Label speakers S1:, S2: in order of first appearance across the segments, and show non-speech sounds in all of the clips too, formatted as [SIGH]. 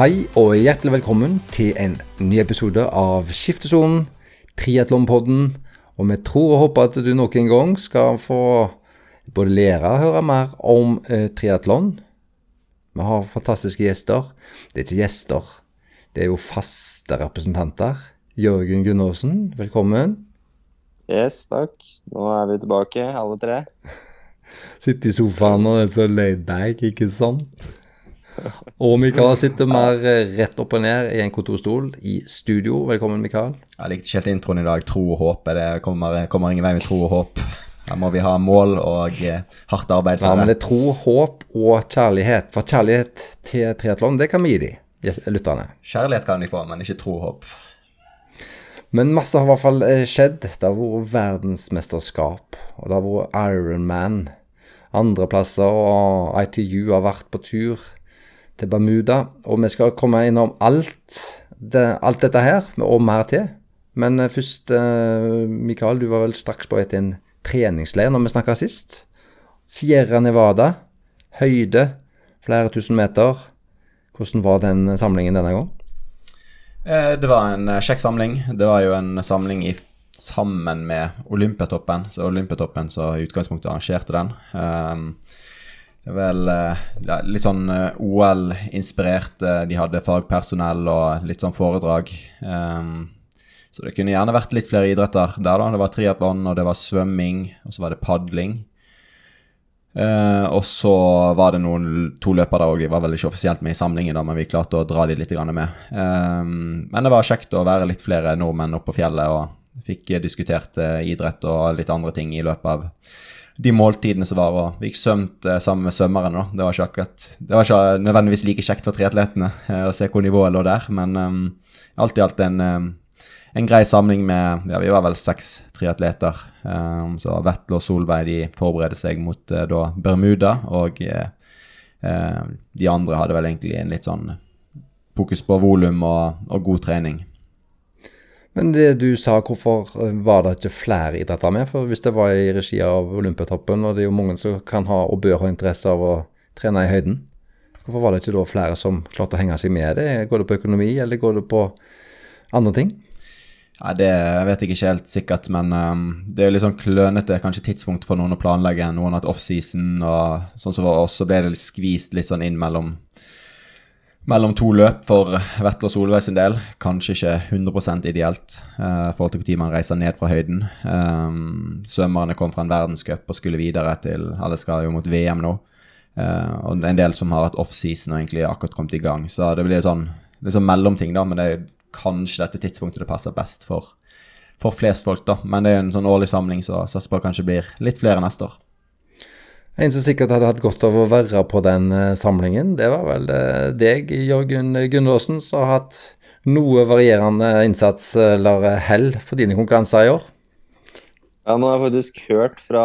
S1: Hei og hjertelig velkommen til en ny episode av Skiftesonen, triatlonpodden. Og vi tror og håper at du noen gang skal få både lære og høre mer om eh, triatlon. Vi har fantastiske gjester. Det er ikke gjester, det er jo faste representanter. Jørgen Gundersen, velkommen.
S2: Yes, takk. Nå er vi tilbake, alle tre. [LAUGHS]
S1: Sitte i sofaen og er så laid back, ikke sant? [LAUGHS] Og Mikael sitter mer eh, rett opp og ned i en kontorstol i studio. Velkommen, Mikael.
S3: Jeg likte ikke helt introen i dag. Tro og håp. Det kommer, kommer ingen vei med tro og håp. Her må vi ha mål og eh, hardt arbeid.
S1: Ja, men det er tro, håp og kjærlighet. For kjærlighet til triatlon, det kan vi gi de, lytterne.
S3: Kjærlighet kan de få, men ikke tro og håp.
S1: Men masse har i hvert fall eh, skjedd. Det har vært verdensmesterskap, og det har vært Ironman andreplasser, og ITU har vært på tur til Bermuda. Og vi skal komme innom alt, det, alt dette her, og mer til. Men eh, først, eh, Mikael, du var vel straks på vei til en treningsleir når vi snakka sist. Sierra Nevada, høyde, flere tusen meter. Hvordan var den samlingen denne gang?
S3: Eh, det var en kjekk samling. Det var jo en samling i, sammen med Olympiatoppen. Så Olympiatoppen så i utgangspunktet arrangerte den. Um, vel ja, litt sånn OL-inspirert. De hadde fagpersonell og litt sånn foredrag. Um, så det kunne gjerne vært litt flere idretter der, da. Det var triatlon, og det var svømming, og så var det padling. Uh, og så var det noen to løpere der òg. De var vel ikke offisielt med i samlingen, da, men vi klarte å dra de litt med. Um, men det var kjekt å være litt flere nordmenn oppe på fjellet, og fikk diskutert uh, idrett og litt andre ting i løpet av de måltidene som var. Og vi gikk svømt uh, sammen med svømmerne. da. Det var ikke akkurat, det var ikke nødvendigvis like kjekt for triatletene å se hvor nivået lå der, men um, alt i alt en en grei samling med ja, Vi var vel seks triatleter. Um, så Vetle og Solveig de forbereder seg mot uh, da Bermuda, og uh, de andre hadde vel egentlig en litt sånn fokus på volum og, og, god trening.
S1: Men det du sa, hvorfor var det ikke flere idretter med? For hvis det var i regi av Olympiatoppen, og det er jo mange som kan ha og bør ha interesse av å trene i høyden, hvorfor var det ikke da flere som klarte å henge seg med det? Går det på økonomi, eller går det på andre ting?
S3: Ja, Det vet jeg ikke helt sikkert, men um, det er litt sånn klønete kanskje tidspunkt for noen å planlegge. Noen har hatt offseason, og sånn som for oss, så ble det skvist litt sånn inn mellom, mellom to løp for Vetle og Solveig sin del. Kanskje ikke 100 ideelt i uh, forhold til når man reiser ned fra høyden. Um, svømmerne kom fra en verdenscup og skulle videre til Alle skal jo mot VM nå. Uh, og en del som har hatt offseason og egentlig akkurat kommet i gang. Så det blir sånn, litt sånn mellomting, da. men det er kanskje dette tidspunktet det passer best for, for flest folk, da. Men det er en sånn årlig samling, så satser på kanskje blir litt flere neste år.
S1: En som sikkert hadde hatt godt av å være på den uh, samlingen, det var vel uh, deg, Jørgen Gundersen, som har hatt noe varierende innsats eller hell på dine konkurranser i år?
S2: Ja, nå har jeg faktisk hørt fra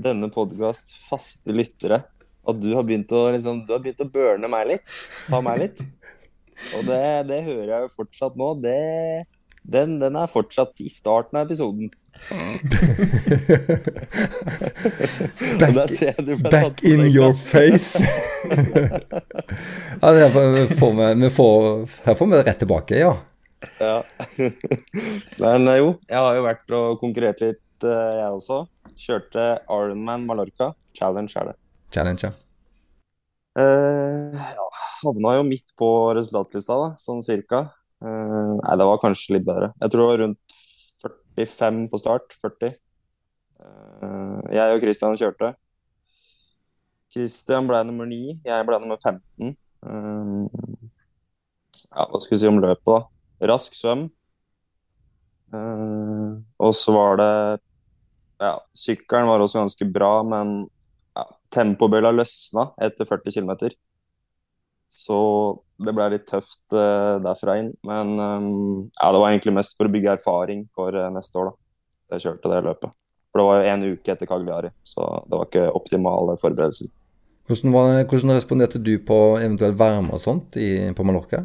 S2: denne podkast faste lyttere at du har begynt å liksom, du har begynt å burne meg litt. Ta meg litt. Og det, det, hører jeg jo fortsatt nå. Det, den, den, er fortsatt i starten av episoden. [LAUGHS]
S1: back, back in your face. [LAUGHS] ja, her får vi, får, her får vi rett tilbake, ja.
S2: ja. [LAUGHS] Men eh, jo, jeg har jo vært og konkurrert litt, eh, jeg også. Kjørte Ironman Mallorca. Challenge er det.
S1: Challenge, ja.
S2: Uh, ja, havna jo midt på resultatlista, da, sånn cirka. Uh, nei, det var kanskje litt bedre. Jeg tror det var rundt 45 på start. 40. Uh, jeg og Christian kjørte. Christian ble nummer 9, jeg ble nummer 15. ja, hva skal vi si om løpet, da? Rask svøm. og så var det Ja, sykkelen var også ganske bra, men Tempobølla løsna etter 40 km. Så det ble litt tøft uh, derfra inn. Men um, ja, det var egentlig mest for å bygge erfaring for uh, neste år, da. Jeg kjørte det løpet. For det var jo en uke etter Cagliari, så det var ikke optimale forberedelser.
S1: Hvordan, var, hvordan responderte du på eventuell varme og sånt i, på Mallorca?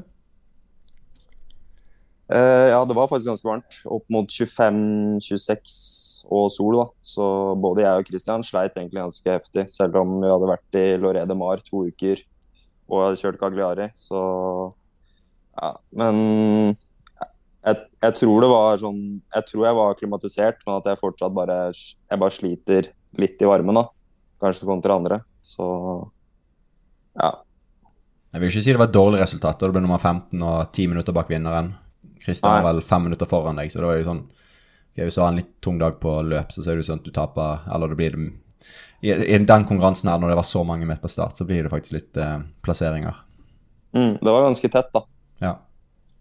S2: Uh, ja, det var faktisk ganske varmt. Opp mot 25-26 og sol. da. Så både jeg og Christian sleit egentlig ganske heftig. Selv om vi hadde vært i Lorede Mar to uker og jeg hadde kjørt Cagliari, så Ja, men jeg, jeg tror det var sånn Jeg tror jeg var akklimatisert, men at jeg fortsatt bare Jeg bare sliter litt i varmen, da. Kanskje kontra andre. Så ja.
S3: Jeg vil ikke si det var et dårlig resultat. da du ble nummer 15 og 10 minutter bak vinneren. Kristian var vel 5 minutter foran deg, så det var jo sånn okay, Hvis du har en litt tung dag på løp, så ser det ut som at du taper Eller det blir i, I den konkurransen her, når det var så mange med på start, så blir det faktisk litt eh, plasseringer.
S2: Mm, det var ganske tett, da.
S3: Ja.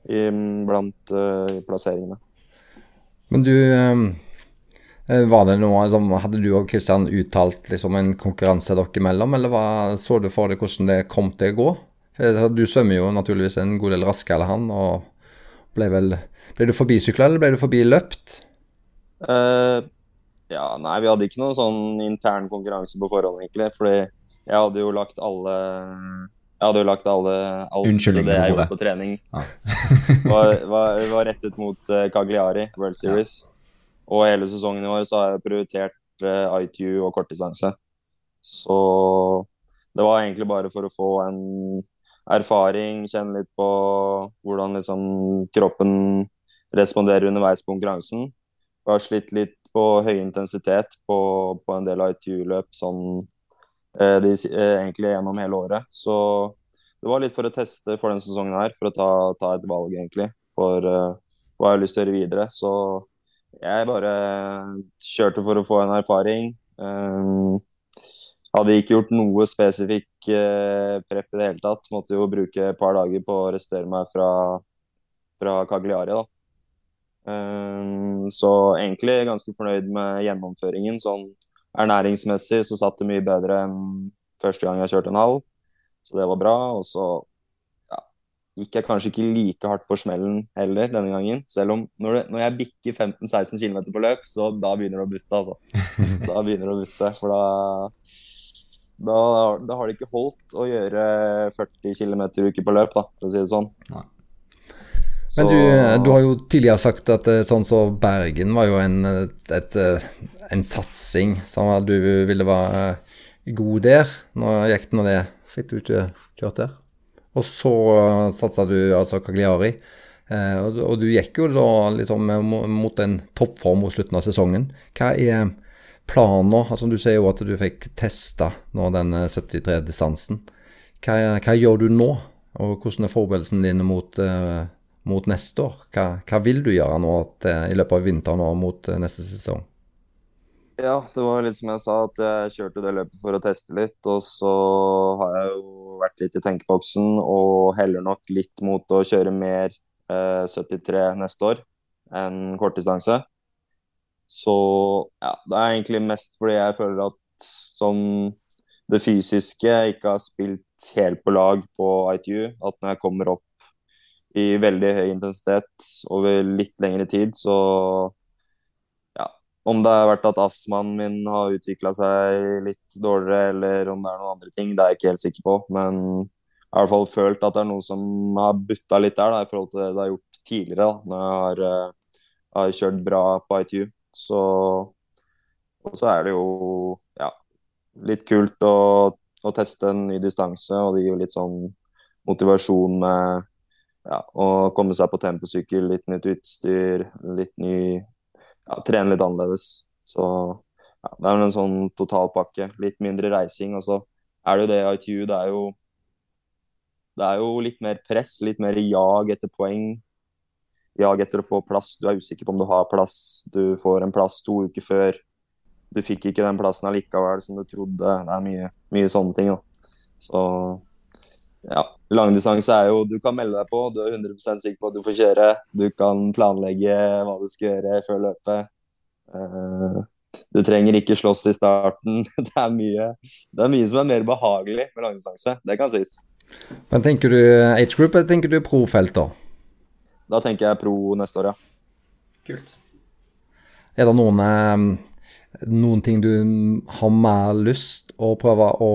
S2: I, blant uh, plasseringene.
S1: Men du eh, var det noe som, Hadde du og Kristian uttalt liksom, en konkurranse dere imellom, eller hva, så du for deg hvordan det kom til å gå? Du svømmer jo naturligvis en god del raskere enn han, og ble vel Ble du forbisykla, eller ble du forbiløpt?
S2: Uh, ja, nei, vi hadde ikke noen sånn intern konkurranse på forhånd, egentlig. Fordi jeg hadde jo lagt alle Jeg hadde jo lagt alle alt det jeg gjorde på trening, ja. [LAUGHS] var, var, var, rettet mot uh, Cagliari World Series. Ja. Og hele sesongen i år så har jeg prioritert uh, ITU og kortdistanse. Så det var egentlig bare for å få en erfaring, kjenne litt på hvordan liksom kroppen responderer underveis på konkurransen. Jeg har slitt litt på høy intensitet på, på en del ITU-løp sånn eh, de, eh, egentlig gjennom hele året. Så det var litt for å teste for denne sesongen her, for å ta, ta et valg, egentlig. For uh, hva jeg har lyst til å gjøre videre. Så jeg bare kjørte for å få en erfaring. Um, hadde ikke gjort noe spesifikk uh, prep i det hele tatt. Måtte jo bruke et par dager på å restere meg fra, fra Cagliari. da. Um, så egentlig ganske fornøyd med gjennomføringen. Sånn ernæringsmessig så satt det mye bedre enn første gang jeg kjørte en halv. Så det var bra. Og så gikk jeg kanskje ikke like hardt på smellen heller denne gangen. Selv om når, det, når jeg bikker 15-16 km på løp, så da begynner det å butte, altså. [LAUGHS] Da begynner det å butte, for da, da, da har det ikke holdt å gjøre 40 km i uke på løp, da, for å si det sånn. Nei.
S1: Men du, du, har jo tidligere sagt at eh, sånn så Bergen var jo en, et, eh, en satsing, som du ville være god der. Nå gikk det nå det. Fikk du ikke kjørt der? Og så satsa du altså Cagliari. Eh, og, og, du gikk jo da liksom mot en toppform mot slutten av sesongen. Hva er planen? Altså, du sier jo at du fikk testa nå den 73-distansen. Hva, hva, gjør du nå? Og hvordan er forberedelsen din mot, uh, mot neste år? Hva, hva, vil du gjøre nå til, i løpet av vinteren og mot uh, neste sesong?
S2: Ja, det var litt som jeg sa, at jeg kjørte det løpet for å teste litt. Og så har jeg jo vært litt i tenkeboksen og heller nok litt mot å kjøre mer eh, 73 neste år enn kortdistanse. Så ja, det er egentlig mest fordi jeg føler at sånn det fysiske ikke har spilt helt på lag på ITU. At når jeg kommer opp i veldig høy intensitet over litt lengre tid, så ja, om det har vært at astmaen min har utvikla seg litt dårligere, eller om det er noen andre ting, det er jeg ikke helt sikker på. Men jeg har i hvert fall følt at det er noe som har butta litt der, da, i forhold til det det har gjort tidligere. da, Når jeg har, uh, har kjørt bra på ITU. Så Og så er det jo ja, litt kult å, å teste en ny distanse, og det gir jo litt sånn motivasjon med ja, å komme seg på temposykkel, litt nytt utstyr, litt ny ja, trene litt annerledes. Så ja, det er vel en sånn totalpakke. Litt mindre reising. Og så er det jo det ITU. Det er jo, det er jo litt mer press, litt mer jag etter poeng. Jag etter å få plass. Du er usikker på om du har plass. Du får en plass to uker før. Du fikk ikke den plassen allikevel som du trodde. Det er mye, mye sånne ting. Da. Så ja, langdistanse er jo Du kan melde deg på, du er 100% sikker på at du får kjøre. Du kan planlegge hva du skal gjøre før løpet. Uh, du trenger ikke slåss i starten. [LAUGHS] Det er, mye, det er mye som er mer behagelig med langdistanse. Det kan sies.
S1: Men tenker du age group, eller tenker du pro-felt, da?
S2: Da tenker jeg pro neste år, ja.
S3: Kult.
S1: Er det noen, eh, noen ting du har mer lyst å prøve å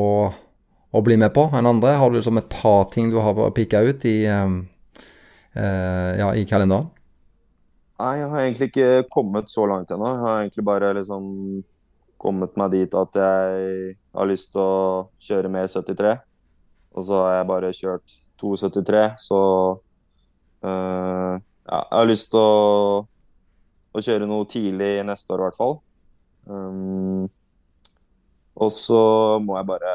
S1: å bli med på enn andre? Har du liksom et par ting du har pika ut i, uh, ja, i kalenderen?
S2: Nei, jeg har egentlig ikke kommet så langt ennå. Jeg har egentlig bare liksom kommet meg dit at jeg har lyst til å kjøre mer 73. Og så har jeg bare kjørt 2,73, så Eh, ja, jeg har lyst til å, å kjøre noe tidlig neste år, i hvert fall. Um, og så må jeg bare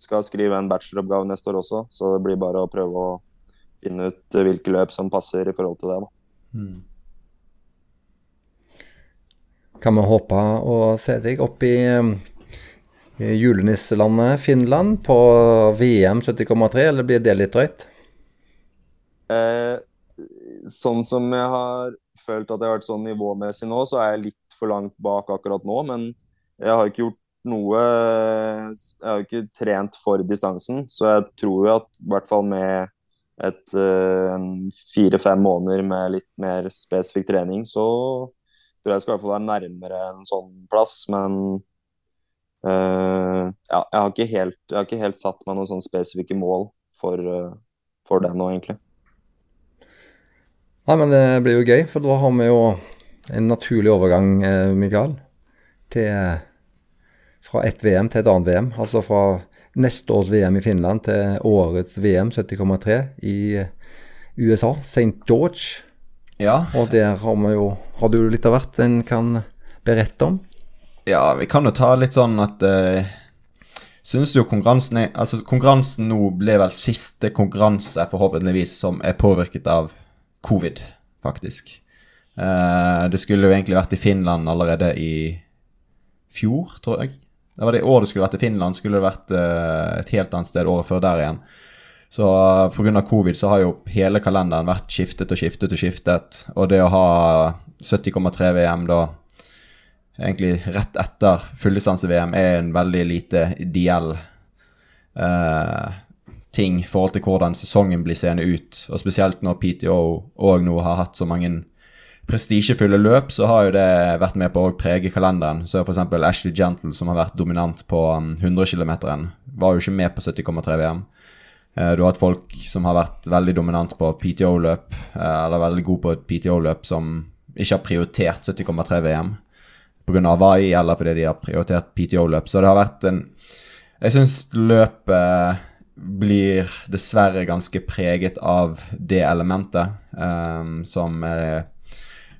S2: skal skrive en bacheloroppgave neste år også, så det blir bare å prøve å finne ut hvilke løp som passer i forhold til det.
S3: Mm.
S1: Kan vi håpe å se deg opp i um, i julenisselandet Finland på VM 70,3, eller blir det litt drøyt?
S2: Eh, sånn som jeg har følt at jeg har vært sånn nivåmessig nå, så er jeg litt for langt bak akkurat nå. Men jeg har ikke gjort noe Jeg har jo ikke trent for distansen, så jeg tror jo at i hvert fall med et eh, fire-fem måneder med litt mer spesifikk trening, så tror jeg skal i hvert fall være nærmere en sånn plass. Men uh, ja, jeg har, ikke helt, jeg har ikke helt satt meg noen sånn spesifikke mål for, uh, for det nå, egentlig.
S1: Nei, men det blir jo gøy, for da har vi jo en naturlig overgang, Mikael, til fra ett VM til et annet VM. Altså fra neste års VM i Finland til årets VM 70,3 i USA, St. George.
S3: Ja.
S1: Og der har vi jo Har du litt av hvert en kan berette om?
S3: Ja, vi kan jo ta litt sånn at uh, Synes du konkurransen er Altså, konkurransen nå ble vel siste konkurranse, forhåpentligvis, som er påvirket av covid, faktisk. Uh, det skulle jo egentlig vært i Finland allerede i fjor, tror jeg. Det var det året det skulle vært i Finland, skulle det vært uh, et helt annet sted året før der igjen. Så uh, pga. covid så har jo hele kalenderen vært skiftet og skiftet og skiftet. Og det å ha 70,3 VM da egentlig rett etter fulldistanse-VM er en veldig lite ideell uh, ting i forhold til hvordan sesongen blir seende ut. Og spesielt når PTO òg nå har hatt så mange prestisjefulle løp, så har jo det vært med på å prege kalenderen. Så f.eks. Ashley Gentle, som har vært dominant på 100 km, var jo ikke med på 70,3 VM. Du har hatt folk som har vært veldig dominant på PTO-løp, eller veldig god på et PTO-løp, som ikke har prioritert 70,3 VM pga. Hawaii, eller fordi de har prioritert PTO-løp. Så det har vært en Jeg syns løpet blir dessverre ganske preget av det elementet um, som er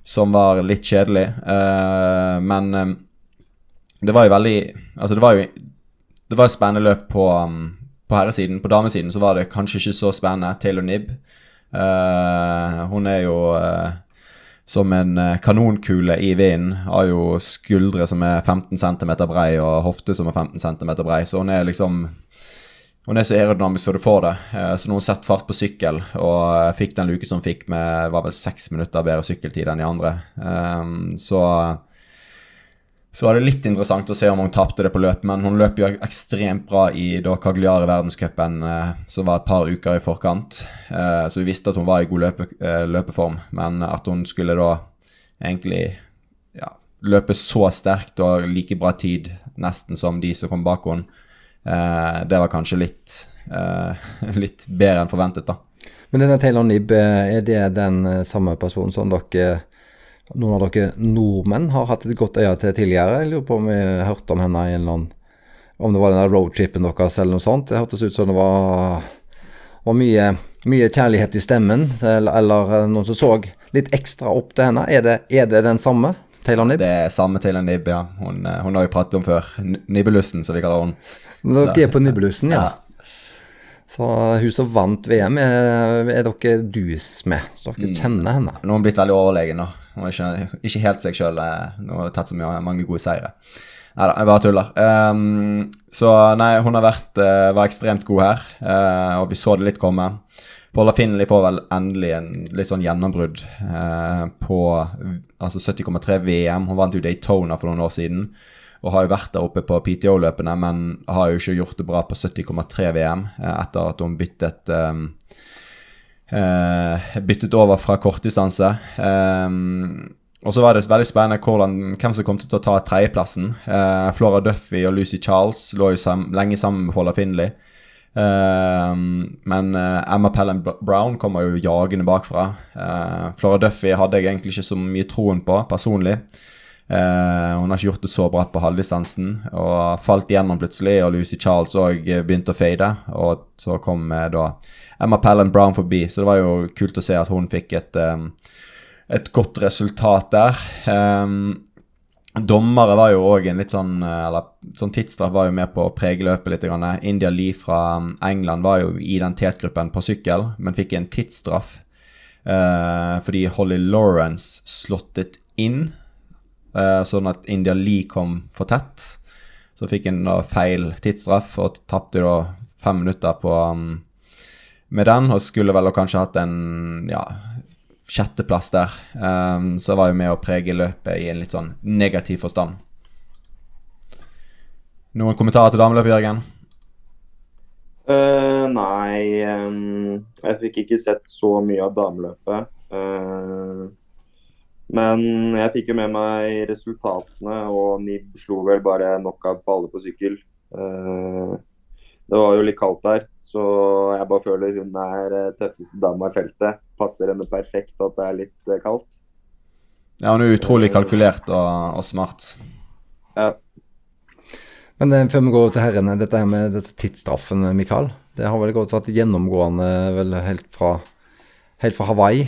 S3: som var litt kjedelig. Uh, men um, det var jo veldig Altså, det var jo Det var et spennende løp på, um, på herresiden. På damesiden så var det kanskje ikke så spennende. Taylor Nibb. Uh, hun er jo uh, som en kanonkule i vinden. Har jo skuldre som er 15 cm brei, og hofte som er 15 cm brei. Så hun er liksom hun er så aerodynamisk som du får det. Så når hun setter fart på sykkel og fikk den luke som hun fikk med var vel seks minutter bedre sykkeltid enn de andre, så så var det litt interessant å se om hun tapte det på løp, men hun løp jo ekstremt bra i da Cagliari verdenscupen, som var et par uker i forkant. Så vi visste at hun var i god løpe, løpeform, men at hun skulle da egentlig ja, løpe så sterkt og like bra tid nesten som de som kom bak henne, det var kanskje litt, [LAUGHS] litt bedre enn forventet, da.
S1: Men denne Taylor Nibb, er det den samme personen som dere noen av dere nordmenn har hatt et godt øye til tidligere. Jeg lurer på om vi hørte om henne i en eller annen Om det var den roadtripen deres eller noe sånt. Det hørtes ut som det var, var mye, mye, kjærlighet i stemmen, eller, eller, noen som så litt ekstra opp til henne. Er det, er det den samme? Taylor Nibb?
S3: Det er samme Taylor Nibb, ja. Hun, hun har vi pratet om før. Nibbelussen, som vi kaller henne.
S1: Dere er på Nibbelussen, ja. ja. Så hun som vant VM, er, er dere dus med, så dere mm. kjenner henne.
S3: Nå har hun blitt veldig overlegen nå. Hun er ikke, ikke helt seg sjøl. Hun har tatt så mye, mange gode seire. Nei da, jeg bare tuller. Um, så nei, hun har vært, uh, var ekstremt god her, uh, og vi så det litt komme. Paula Finley får vel endelig en litt sånn gjennombrudd eh, på altså 70,3 VM. Hun vant jo Daytona for noen år siden og har jo vært der oppe på PTO-løpene, men har jo ikke gjort det bra på 70,3 VM etter at hun byttet um, Uh, byttet over fra kortdistanse. Um, og så var det veldig spennende hvordan, hvem som kom til å ta tredjeplassen. Uh, Flora Duffy og Lucy Charles lå jo sam lenge sammen med Paula Findley. Uh, men uh, Emma Pellen Brown kommer jo jagende bakfra. Flora Duffy hadde jeg egentlig ikke så mye troen på personlig. Uh, hun har ikke gjort det så bra på halvdistansen og falt igjennom plutselig. Og Lucy Charles òg begynte å fade, og så kom uh, da Emma Pallant Brown forbi. Så det var jo kult å se at hun fikk et, um, et godt resultat der. Um, Dommere var jo òg en litt sånn eller sånn tidsstraff var jo med på å prege løpet litt. India Lee fra England var jo i den tetgruppen på sykkel, men fikk en tidsstraff eh, fordi Holly Lawrence slåttet inn, eh, sånn at India Lee kom for tett. Så fikk en da feil tidsstraff og tapte da fem minutter på um, med den, og skulle vel kanskje hatt en ja, sjetteplass der. Um, så var jo med å prege løpet i en litt sånn negativ forstand. Noen kommentarer til dameløpet, Jørgen?
S2: Uh, nei, um, jeg fikk ikke sett så mye av dameløpet. Uh, men jeg fikk jo med meg resultatene, og Nib slo vel bare knockout på alle på sykkel. Uh, det var jo litt kaldt der, så jeg bare føler hun er eh, tøffeste dama i feltet. Passer henne perfekt at det er litt eh, kaldt.
S3: Ja, hun er utrolig kalkulert og, og smart.
S2: Ja.
S1: Men eh, før vi går til herrene, dette her med dette tidsstraffen, Mikael. Det har vel gått vært gjennomgående vel helt fra, helt fra Hawaii,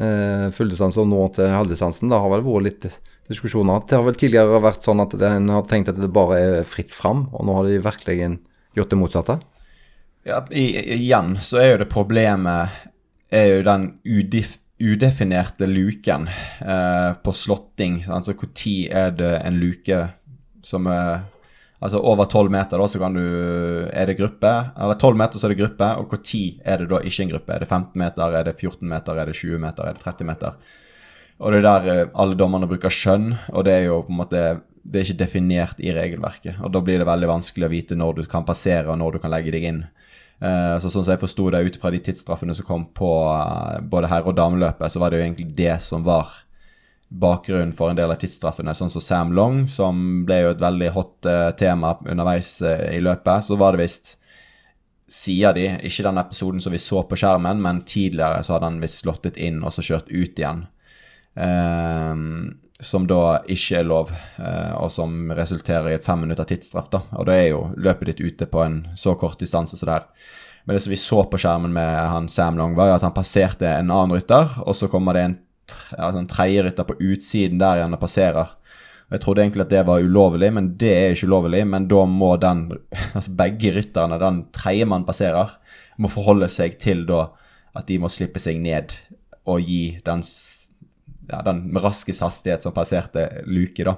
S1: eh, fulldistanse og nå til halvdistansen. Det har vel vært litt diskusjoner. Det har vel tidligere vært sånn at en har tenkt at det bare er fritt fram, og nå har de virkelig gjort det motsatte?
S3: Ja, igjen så er jo det problemet er jo den udif udefinerte luken eh, på slåtting. Altså når er det en luke som er Altså over 12 meter, da, så kan du Er det gruppe? Eller 12 meter, så er det gruppe. Og når er det da ikke en gruppe? Er det 15 meter, er det 14 meter, er det 20 meter, er det 30 meter? Og det er der eh, alle dommerne bruker skjønn, og det er jo på en måte det er ikke definert i regelverket. og Da blir det veldig vanskelig å vite når du kan passere og når du kan legge deg inn. Uh, så Sånn som jeg forsto det ut fra de tidsstraffene som kom på uh, både herre- og dameløpet, så var det jo egentlig det som var bakgrunnen for en del av tidsstraffene. Sånn som Sam Long, som ble jo et veldig hot uh, tema underveis i løpet. Så var det visst, sier de, ikke den episoden som vi så på skjermen, men tidligere så hadde han visst slått inn og så kjørt ut igjen. Uh, som da ikke er lov, eh, og som resulterer i et fem minutter tidsstraff. da, Og da er jo løpet ditt ute på en så kort distanse som det er. Men det som vi så på skjermen med han Sam Long, var at han passerte en annen rytter, og så kommer det en, altså en tredje rytter på utsiden der igjen og passerer. Jeg trodde egentlig at det var ulovlig, men det er ikke ulovlig. Men da må den, [LAUGHS] altså begge rytterne, den tredjemann passerer, må forholde seg til da at de må slippe seg ned og gi den ja, den med raskest hastighet som passerte luke, da.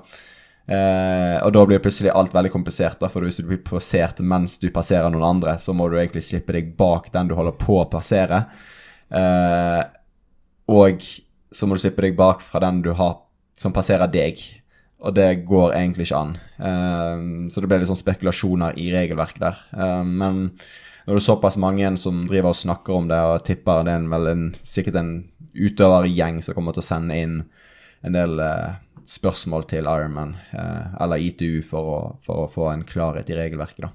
S3: Eh, og da blir plutselig alt veldig komplisert, da, for hvis du blir passert mens du passerer noen andre, så må du egentlig slippe deg bak den du holder på å passere. Eh, og så må du slippe deg bak fra den du har som passerer deg. Og det går egentlig ikke an. Eh, så det ble litt sånn spekulasjoner i regelverket der. Eh, men når det er såpass mange som driver og snakker om det, og tipper det er vel en, sikkert en utøvergjeng som kommer til å sende inn en del eh, spørsmål til Ironman eh, eller ITU for å, for å, få en klarhet i regelverket. da.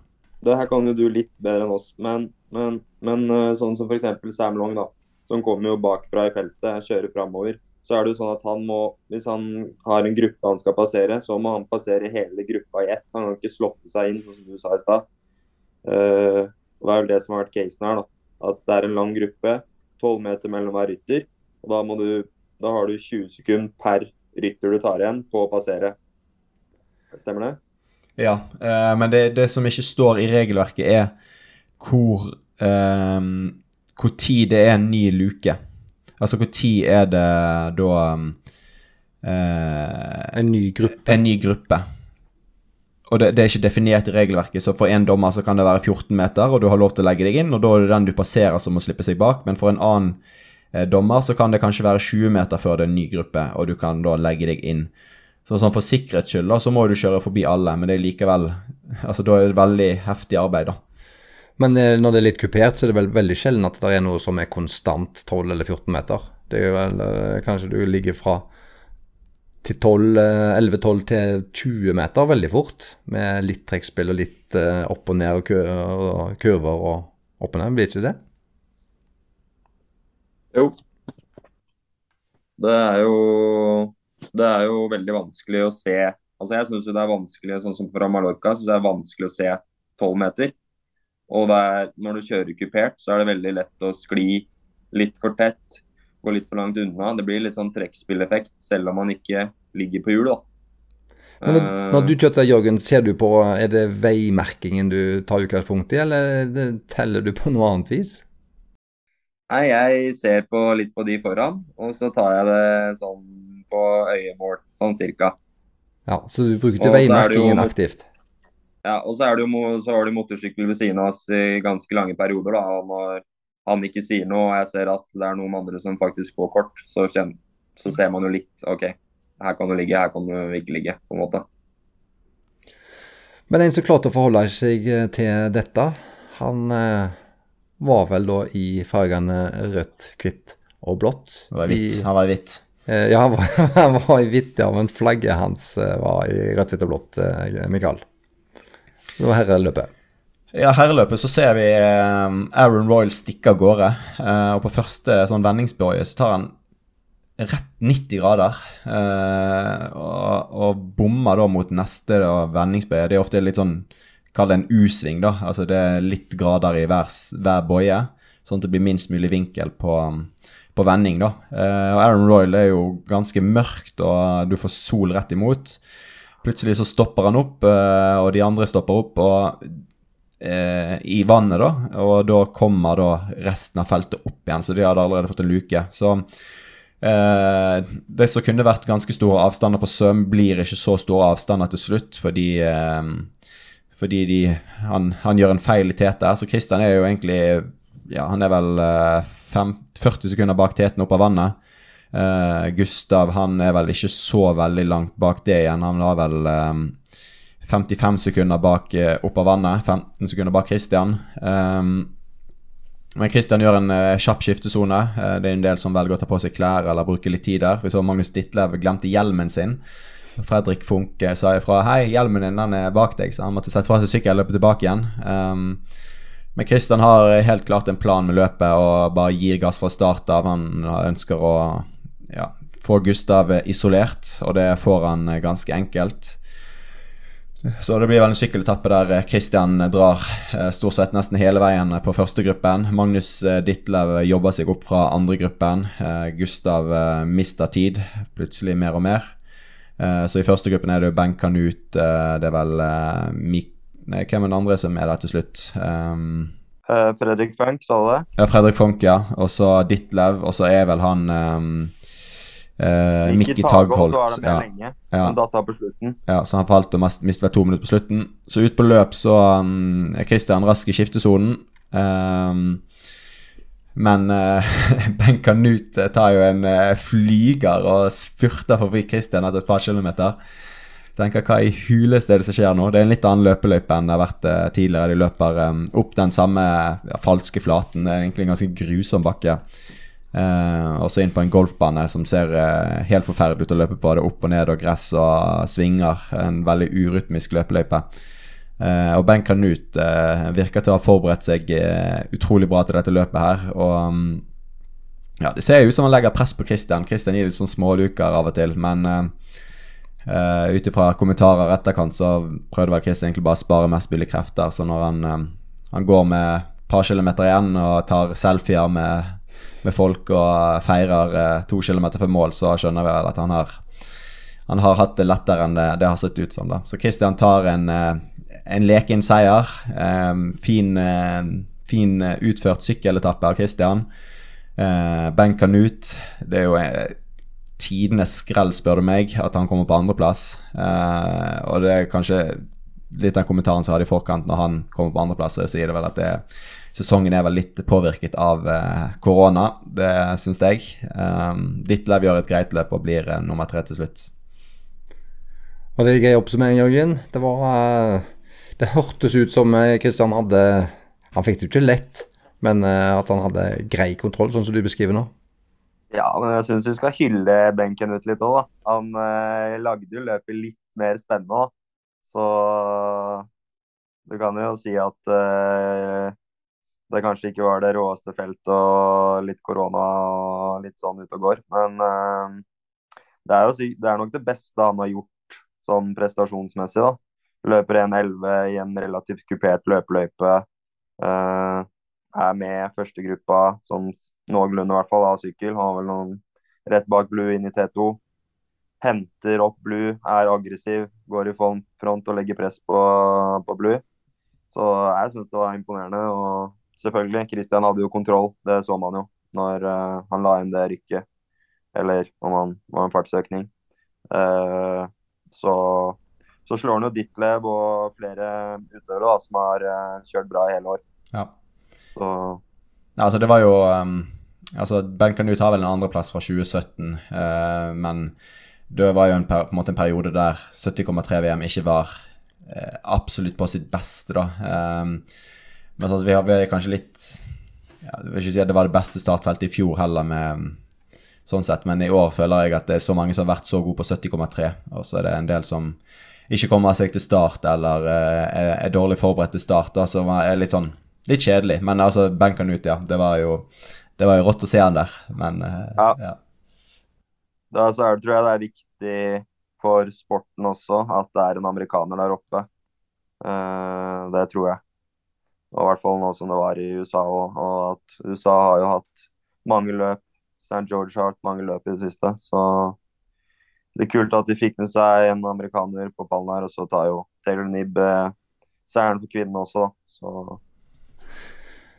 S2: Det her kan jo du litt bedre enn oss, men, men, men eh, sånn som f.eks. Sam Long, da, som kommer jo bakfra i feltet, kjører framover. Så er det jo sånn at han må, Hvis han har en gruppe han skal passere, så må han passere hele gruppa i ett. Han kan ikke slåtte seg inn, sånn som du sa i stad. Uh, det er vel det som har vært casen her. da. At det er en lang gruppe, 12 meter mellom hver rytter. Og da, du, da har du 20 sekunder per rytter du tar igjen på å passere. Stemmer det?
S3: Ja, eh, men det, det, som ikke står i regelverket, er hvor eh, Hvor tid det er en ny luke. Altså hvor tid er det da
S1: eh, En ny gruppe.
S3: En ny gruppe. Og det, det, er ikke definert i regelverket, så for en dommer så kan det være 14 meter, og du har lov til å legge deg inn, og da er det den du passerer som må slippe seg bak. Men for en annen Eh, dommer, så kan det kanskje være 20 meter før det er en ny gruppe, og du kan da legge deg inn. Så sånn For sikkerhets skyld da, så må du kjøre forbi alle, men det er likevel [LAUGHS] altså Da er det veldig heftig arbeid, da.
S1: Men eh, når det er litt kupert, så er det vel veldig sjelden at det er noe som er konstant 12 eller 14 meter. Det er jo vel eh, Kanskje du ligger fra 11-12 til 20 meter veldig fort, med litt trekkspill og litt opp og ned og kurver og opp og ned. Blir ikke det?
S2: Jo. Det er jo det er jo veldig vanskelig å se Altså Jeg syns det er vanskelig, sånn som fra Mallorca, synes det er vanskelig å se 12 meter. Og er, når du kjører kupert, så er det veldig lett å skli litt for tett, gå litt for langt unna. Det blir litt sånn trekkspilleffekt, selv om man ikke ligger på hjul. da.
S1: Men når, når du kjører, Jørgen, ser du på Er det veimerkingen du tar utgangspunkt i, eller teller du på noe annet vis?
S2: Nei, jeg ser på litt på de foran, og så tar jeg det sånn på øyemål, sånn cirka.
S1: Ja, Så du bruker ikke veimerkingen aktivt?
S2: Ja, og så, er det jo, så har du motorsykkel ved siden av oss i ganske lange perioder. da, og Når han ikke sier noe, og jeg ser at det er noen andre som faktisk får kort, så, kjenner, så ser man jo litt OK, her kan du ligge, her kan du ikke ligge, på en måte.
S1: Men en som klarte å forholde seg til dette, han eh, var vel da i fargene rødt, hvitt og blått.
S3: Han var hvitt. han var i hvitt.
S1: Eh, ja, han var, [LAUGHS] han var, i hvitt, ja, men flagget hans eh, var i rødt, hvitt og blått, eh, Mikael. Det var herreløpet.
S3: Ja, herreløpet så ser vi Aaron Royal stikke av gårde. og på første sånn vendingsbøye så tar han rett 90 grader. og, og bommer da mot neste vendingsbøye. Det er ofte litt sånn Kall det en U-sving, da. Altså det er litt grader i hver, hver bøye, sånn at det blir minst mulig vinkel på, på vending, da. Eh, og Aaron Royal er jo ganske mørkt, og du får sol rett imot. Plutselig så stopper han opp, eh, og de andre stopper opp og, eh, i vannet, da. Og da kommer da resten av feltet opp igjen, så de hadde allerede fått en luke. Så eh, det som kunne vært ganske store avstander på søm, blir ikke så store avstander til slutt, fordi eh, fordi de, han, han, gjør en feil i tete. Så Christian er jo egentlig ja, Han er vel eh, fem, 40 sekunder bak teten opp av vannet. Uh, Gustav han er vel ikke så veldig langt bak det igjen. Han var vel 55 sekunder bak uh, opp av vannet. 15 sekunder bak Christian. Um, men Christian gjør en uh, kjapp skiftesone. Uh, det er en del som velger å ta på seg klær eller bruke litt tid der. Vi så Magnus Ditlev glemte hjelmen sin. Fredrik Funke sa ifra 'Hei, hjelmen din den er bak deg', så han måtte sette fra seg sykkelen og løpe tilbake igjen. Um, men Kristian har helt klart en plan med løpet og bare gir gass fra start av. Han ønsker å ja, få Gustav isolert, og det får han ganske enkelt. Så det blir vel en sykkeletappe der Christian drar eh, stort sett nesten hele veien på første gruppen. Magnus eh, Ditlev jobber seg opp fra andre gruppen. Eh, Gustav mister tid, plutselig mer og mer. Så i første gruppen er det Ben Kanut, ut, det er vel Mik Nei, hvem er den andre som er der til slutt? Um,
S2: Fredrik Funk, sa du det?
S3: Ja, Fredrik Funk, ja. Og så Ditlev, og så er vel han um, uh, Mikki Tagholt.
S2: ja. lenge, ja.
S3: Ja, så han falt og mistet vel to minutter på slutten. Så ut på løp så um, er Christian rask i skiftesonen. Um, men uh, [LAUGHS] Ben Kanut tar jo en uh, flyger og spurter forbi Christian etter et par kilometer. Tenker, Hva i huleste er det som skjer nå? Det er en litt annen løpeløype enn det har vært uh, tidligere. De løper um, opp den samme ja, falske flaten. Det er egentlig en ganske grusom bakke. Uh, og så inn på en golfbane som ser uh, helt forferdelig ut å løpe på. Det er opp og ned og gress og svinger. En veldig urytmisk løpeløype. Uh, og Ben Kanut virker til å ha forberedt seg utrolig bra til dette løpet her. Og um, ja, Det ser jo ut som han legger press på Christian. Christian gir litt sånn småluker av og til. Men uh, ut ifra kommentarer etterkant så prøvde vel Christian egentlig bare å spare mest mulig krefter. Så når han, han går med et par kilometer igjen og tar selfier med, med folk og feirer to kilometer før mål, så skjønner vi at han har, han har hatt det lettere enn det, det har sett ut som. da. Så Christian tar en en leken seier. Um, fin, fin utført sykkeletappe av Christian. Han Kanut Det er jo tidenes skrell, spør du meg, at han kommer på andreplass. Uh, og det er kanskje litt den kommentaren som hadde i forkant når han kommer på andreplass. Så sier det vel at det, sesongen er vel litt påvirket av korona. det syns jeg. Um, Ditlev gjør et greit løp og blir nummer tre til slutt.
S1: Og det er en grei oppsummering, Jørgen. Det var det hørtes ut som Kristian eh, hadde Han fikk det jo ikke lett, men eh, at han hadde grei kontroll, sånn som du beskriver nå.
S2: Ja, men jeg syns vi skal hylle benken ut litt òg, da. Han eh, lagde jo løpet litt mer spennende, òg. Så du kan jo si at eh, det kanskje ikke var det råeste feltet og litt korona og litt sånn ute og går. Men uh, det er jo det er nok det beste han har gjort sånn prestasjonsmessig, da. Løper 1,11 i en relativt kupert løpeløype. Uh, er med førstegruppa sånn noenlunde, i hvert fall, av sykkel. Har vel noen rett bak Blue inn i T2. Henter opp Blue, er aggressiv, går i front og legger press på, på Blue. Så jeg syns det var imponerende. Og selvfølgelig, Christian hadde jo kontroll, det så man jo når uh, han la inn det rykket. Eller om han var en fartsøkning. Uh, så, så slår han jo Ditlev og flere utøvere da, som har uh, kjørt bra i hele år.
S3: Ja.
S2: Så
S3: Ja, Altså, det var jo um, altså, Ben Canute har vel en andreplass fra 2017, eh, men det var jo en, per, på en måte en periode der 70,3 VM ikke var absolutt på sitt beste, da. Um, men altså, vi har kanskje litt ja, Jeg vil ikke si at det var det beste startfeltet i fjor heller, med sånn sett, men i år føler jeg at det er så mange som har vært så gode på 70,3, og så er det en del som ikke kommer seg til start eller eh, er, er dårlig forberedt til start, som er litt sånn Litt kjedelig, men altså, benken ut, ja. Det var jo, det var jo rått å se han der, men eh,
S2: Ja.
S3: ja.
S2: da så er, det- tror jeg det er viktig for sporten også at det er en amerikaner der oppe. Uh, det tror jeg. Og i hvert fall nå som det var i USA òg. Og at USA har jo hatt mange løp. St. George har hatt mange løp i det siste. Så det er kult at de fikk med seg en amerikaner på pallen her. Og så tar jo Taylor Nibb eh, seieren for kvinnene også, da. Så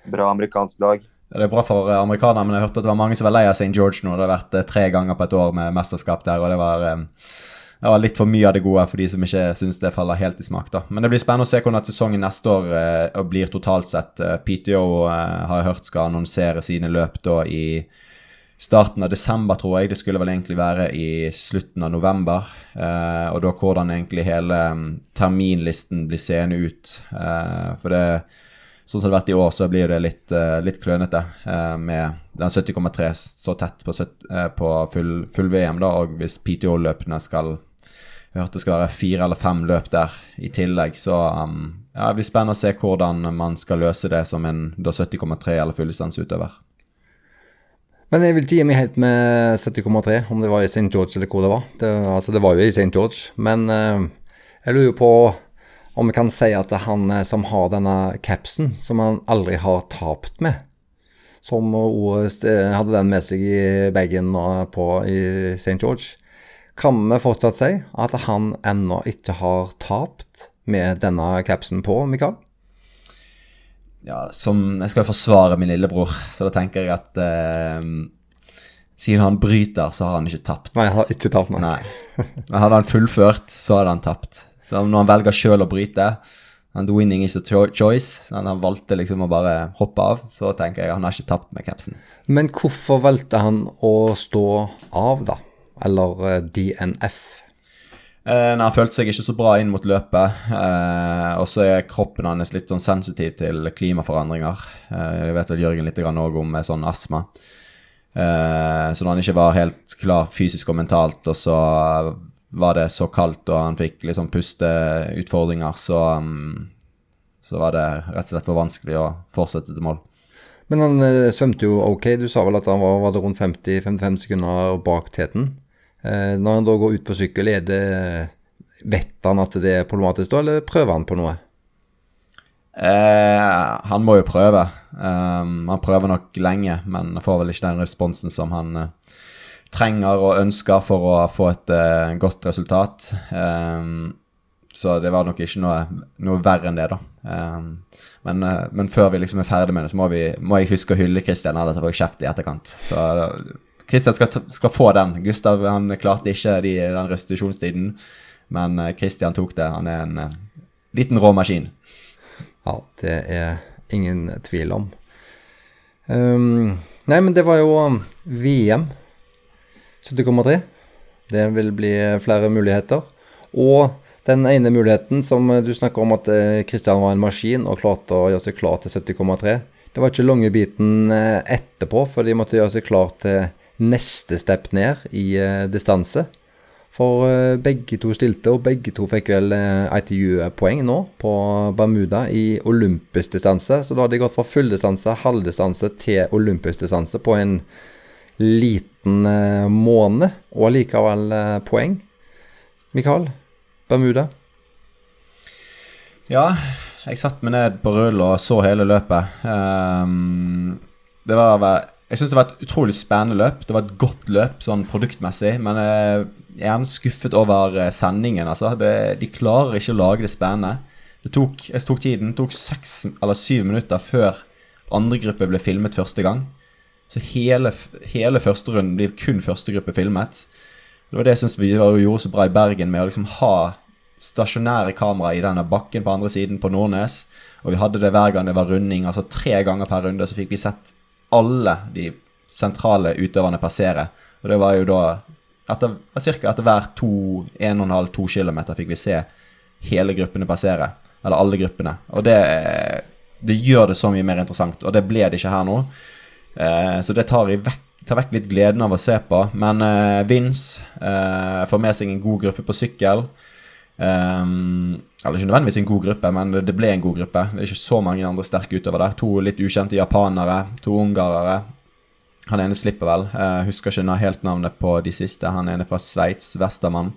S2: bra amerikansk lag.
S3: Det er bra for eh, amerikanere, men jeg hørte at det var mange som var lei av St. George nå. Det har vært eh, tre ganger på et år med mesterskap der, og det var, eh, det var litt for mye av det gode for de som ikke syns det faller helt i smak. da. Men det blir spennende å se hvordan sesongen neste år eh, blir totalt sett. Eh, PTO eh, har jeg hørt skal annonsere sine løp da i starten av desember, tror jeg. Det skulle vel egentlig være i slutten av november. Eh, og da hvordan egentlig hele mm, terminlisten blir seende ut. Eh, for det Sånn som det har vært i år, så blir det litt, eh, litt klønete med den 70,3 så tett på, på full, full VM, da, og hvis PTO-løpene skal Jeg hørte det skal være fire eller fem løp der i tillegg, så um, ja, det blir spennende å se hvordan man skal løse det som en 70,3 eller fulldistanseutøver.
S1: Men jeg vil ikke gi meg helt med 70,3, om det var i St. George eller hvor det var. Det, altså, det var jo i St. George, men uh, jeg lurer på om vi kan si at han eh, som har denne capsen, som han aldri har tapt med, som eh, hadde den med seg i bagen på i St. George, kan vi fortsatt si at han ennå ikke har tapt med denne capsen på, Mikael?
S3: Ja, som Jeg skal forsvare min lillebror, så da tenker jeg at eh, siden han bryter, så har han ikke tapt.
S1: Nei, han har ikke tapt, nei.
S3: Nei. Men hadde han fullført, så hadde han tapt. Så når han velger sjøl å bryte and winning is a choice. Han valgte liksom å bare hoppe av. Så tenker jeg han har ikke tapt med capsen.
S1: Men hvorfor valgte han å stå av, da? Eller eh, DNF?
S3: Eh, nei, han følte seg ikke så bra inn mot løpet. Eh, og så er kroppen hans litt sånn sensitiv til klimaforandringer. Eh, jeg vet vel Jørgen litt òg om sånn astma. Eh, så når han ikke var helt klar fysisk og mentalt, og så var det så kaldt og han fikk liksom pusteutfordringer, så, um, så var det rett og slett for vanskelig å fortsette til mål.
S1: Men han eh, svømte jo ok. Du sa vel at han var, var rundt 50-55 sekunder bak teten. Eh, når han da går ut på sykkel, er det Vet han at det er problematisk da, eller prøver han på noe?
S3: Eh, han må jo prøve. Um, han prøver nok lenge, men får vel ikke den responsen som han uh, trenger og ønsker for å få et uh, godt resultat. Um, så det var nok ikke noe, noe verre enn det, da. Um, men, uh, men før vi liksom er ferdig med det, så må, vi, må jeg huske å hylle Christian, ellers får jeg kjeft i etterkant. Så Christian skal, skal få den. Gustav han klarte ikke de, den restitusjonstiden, men Kristian Christian tok det. Han er en eh, liten rå maskin.
S1: Ja, det er ingen tvil om. Um, nei, men det var jo um, VM 70,3. Det vil bli flere muligheter. Og den ene muligheten som eh, du snakker om at Kristian var en maskin og klarte å gjøre seg klar til 70,3. Det var ikke lange biten eh, etterpå, for de måtte gjøre seg klar til neste step ned i eh, distanse. For eh, begge to stilte, og begge to fikk vel eh, ITU-poeng nå på Bermuda i olympisk distanse. Så da hadde de gått fra full distanse, halvdistanse til olympisk distanse på en liten eh, måned, og allikevel eh, poeng. Mikael, Bermuda.
S3: Ja, jeg satte meg ned på rull og så hele løpet. Um, det var Jeg syns det var et utrolig spennende løp. Det var et godt løp sånn produktmessig, men jeg er skuffet over eh, sendingen. Altså. Det, de klarer ikke å lage det spennende. Det tok, jeg tok tiden. Det tok seks eller syv minutter før andre gruppe ble filmet første gang. Så hele, hele første runden blir kun første gruppe filmet. Det var det jeg syns vi gjorde så bra i Bergen, med å liksom ha stasjonære kamera i denne bakken på andre siden på Nordnes. Og vi hadde det hver gang det var runding. Altså tre ganger per runde så fikk vi sett alle de sentrale utøverne passere. Og det var jo da etter, Ca. etter hver to, 1,5-2 km fikk vi se hele gruppene passere. Eller alle gruppene. Og det, det, gjør det så mye mer interessant, og det ble det ikke her nå. Eh, så det tar, vekk, tar, vekk, litt gleden av å se på. Men eh, Vince eh, får med seg en god gruppe på sykkel. Um, eller ikke nødvendigvis en god gruppe, men det ble en god gruppe. Det er ikke så mange andre sterke utover der. To litt ukjente japanere, to ungarere. Han ene slipper vel. Uh, husker ikke helt navnet på de siste. Han ene fra Sveits, Westermann.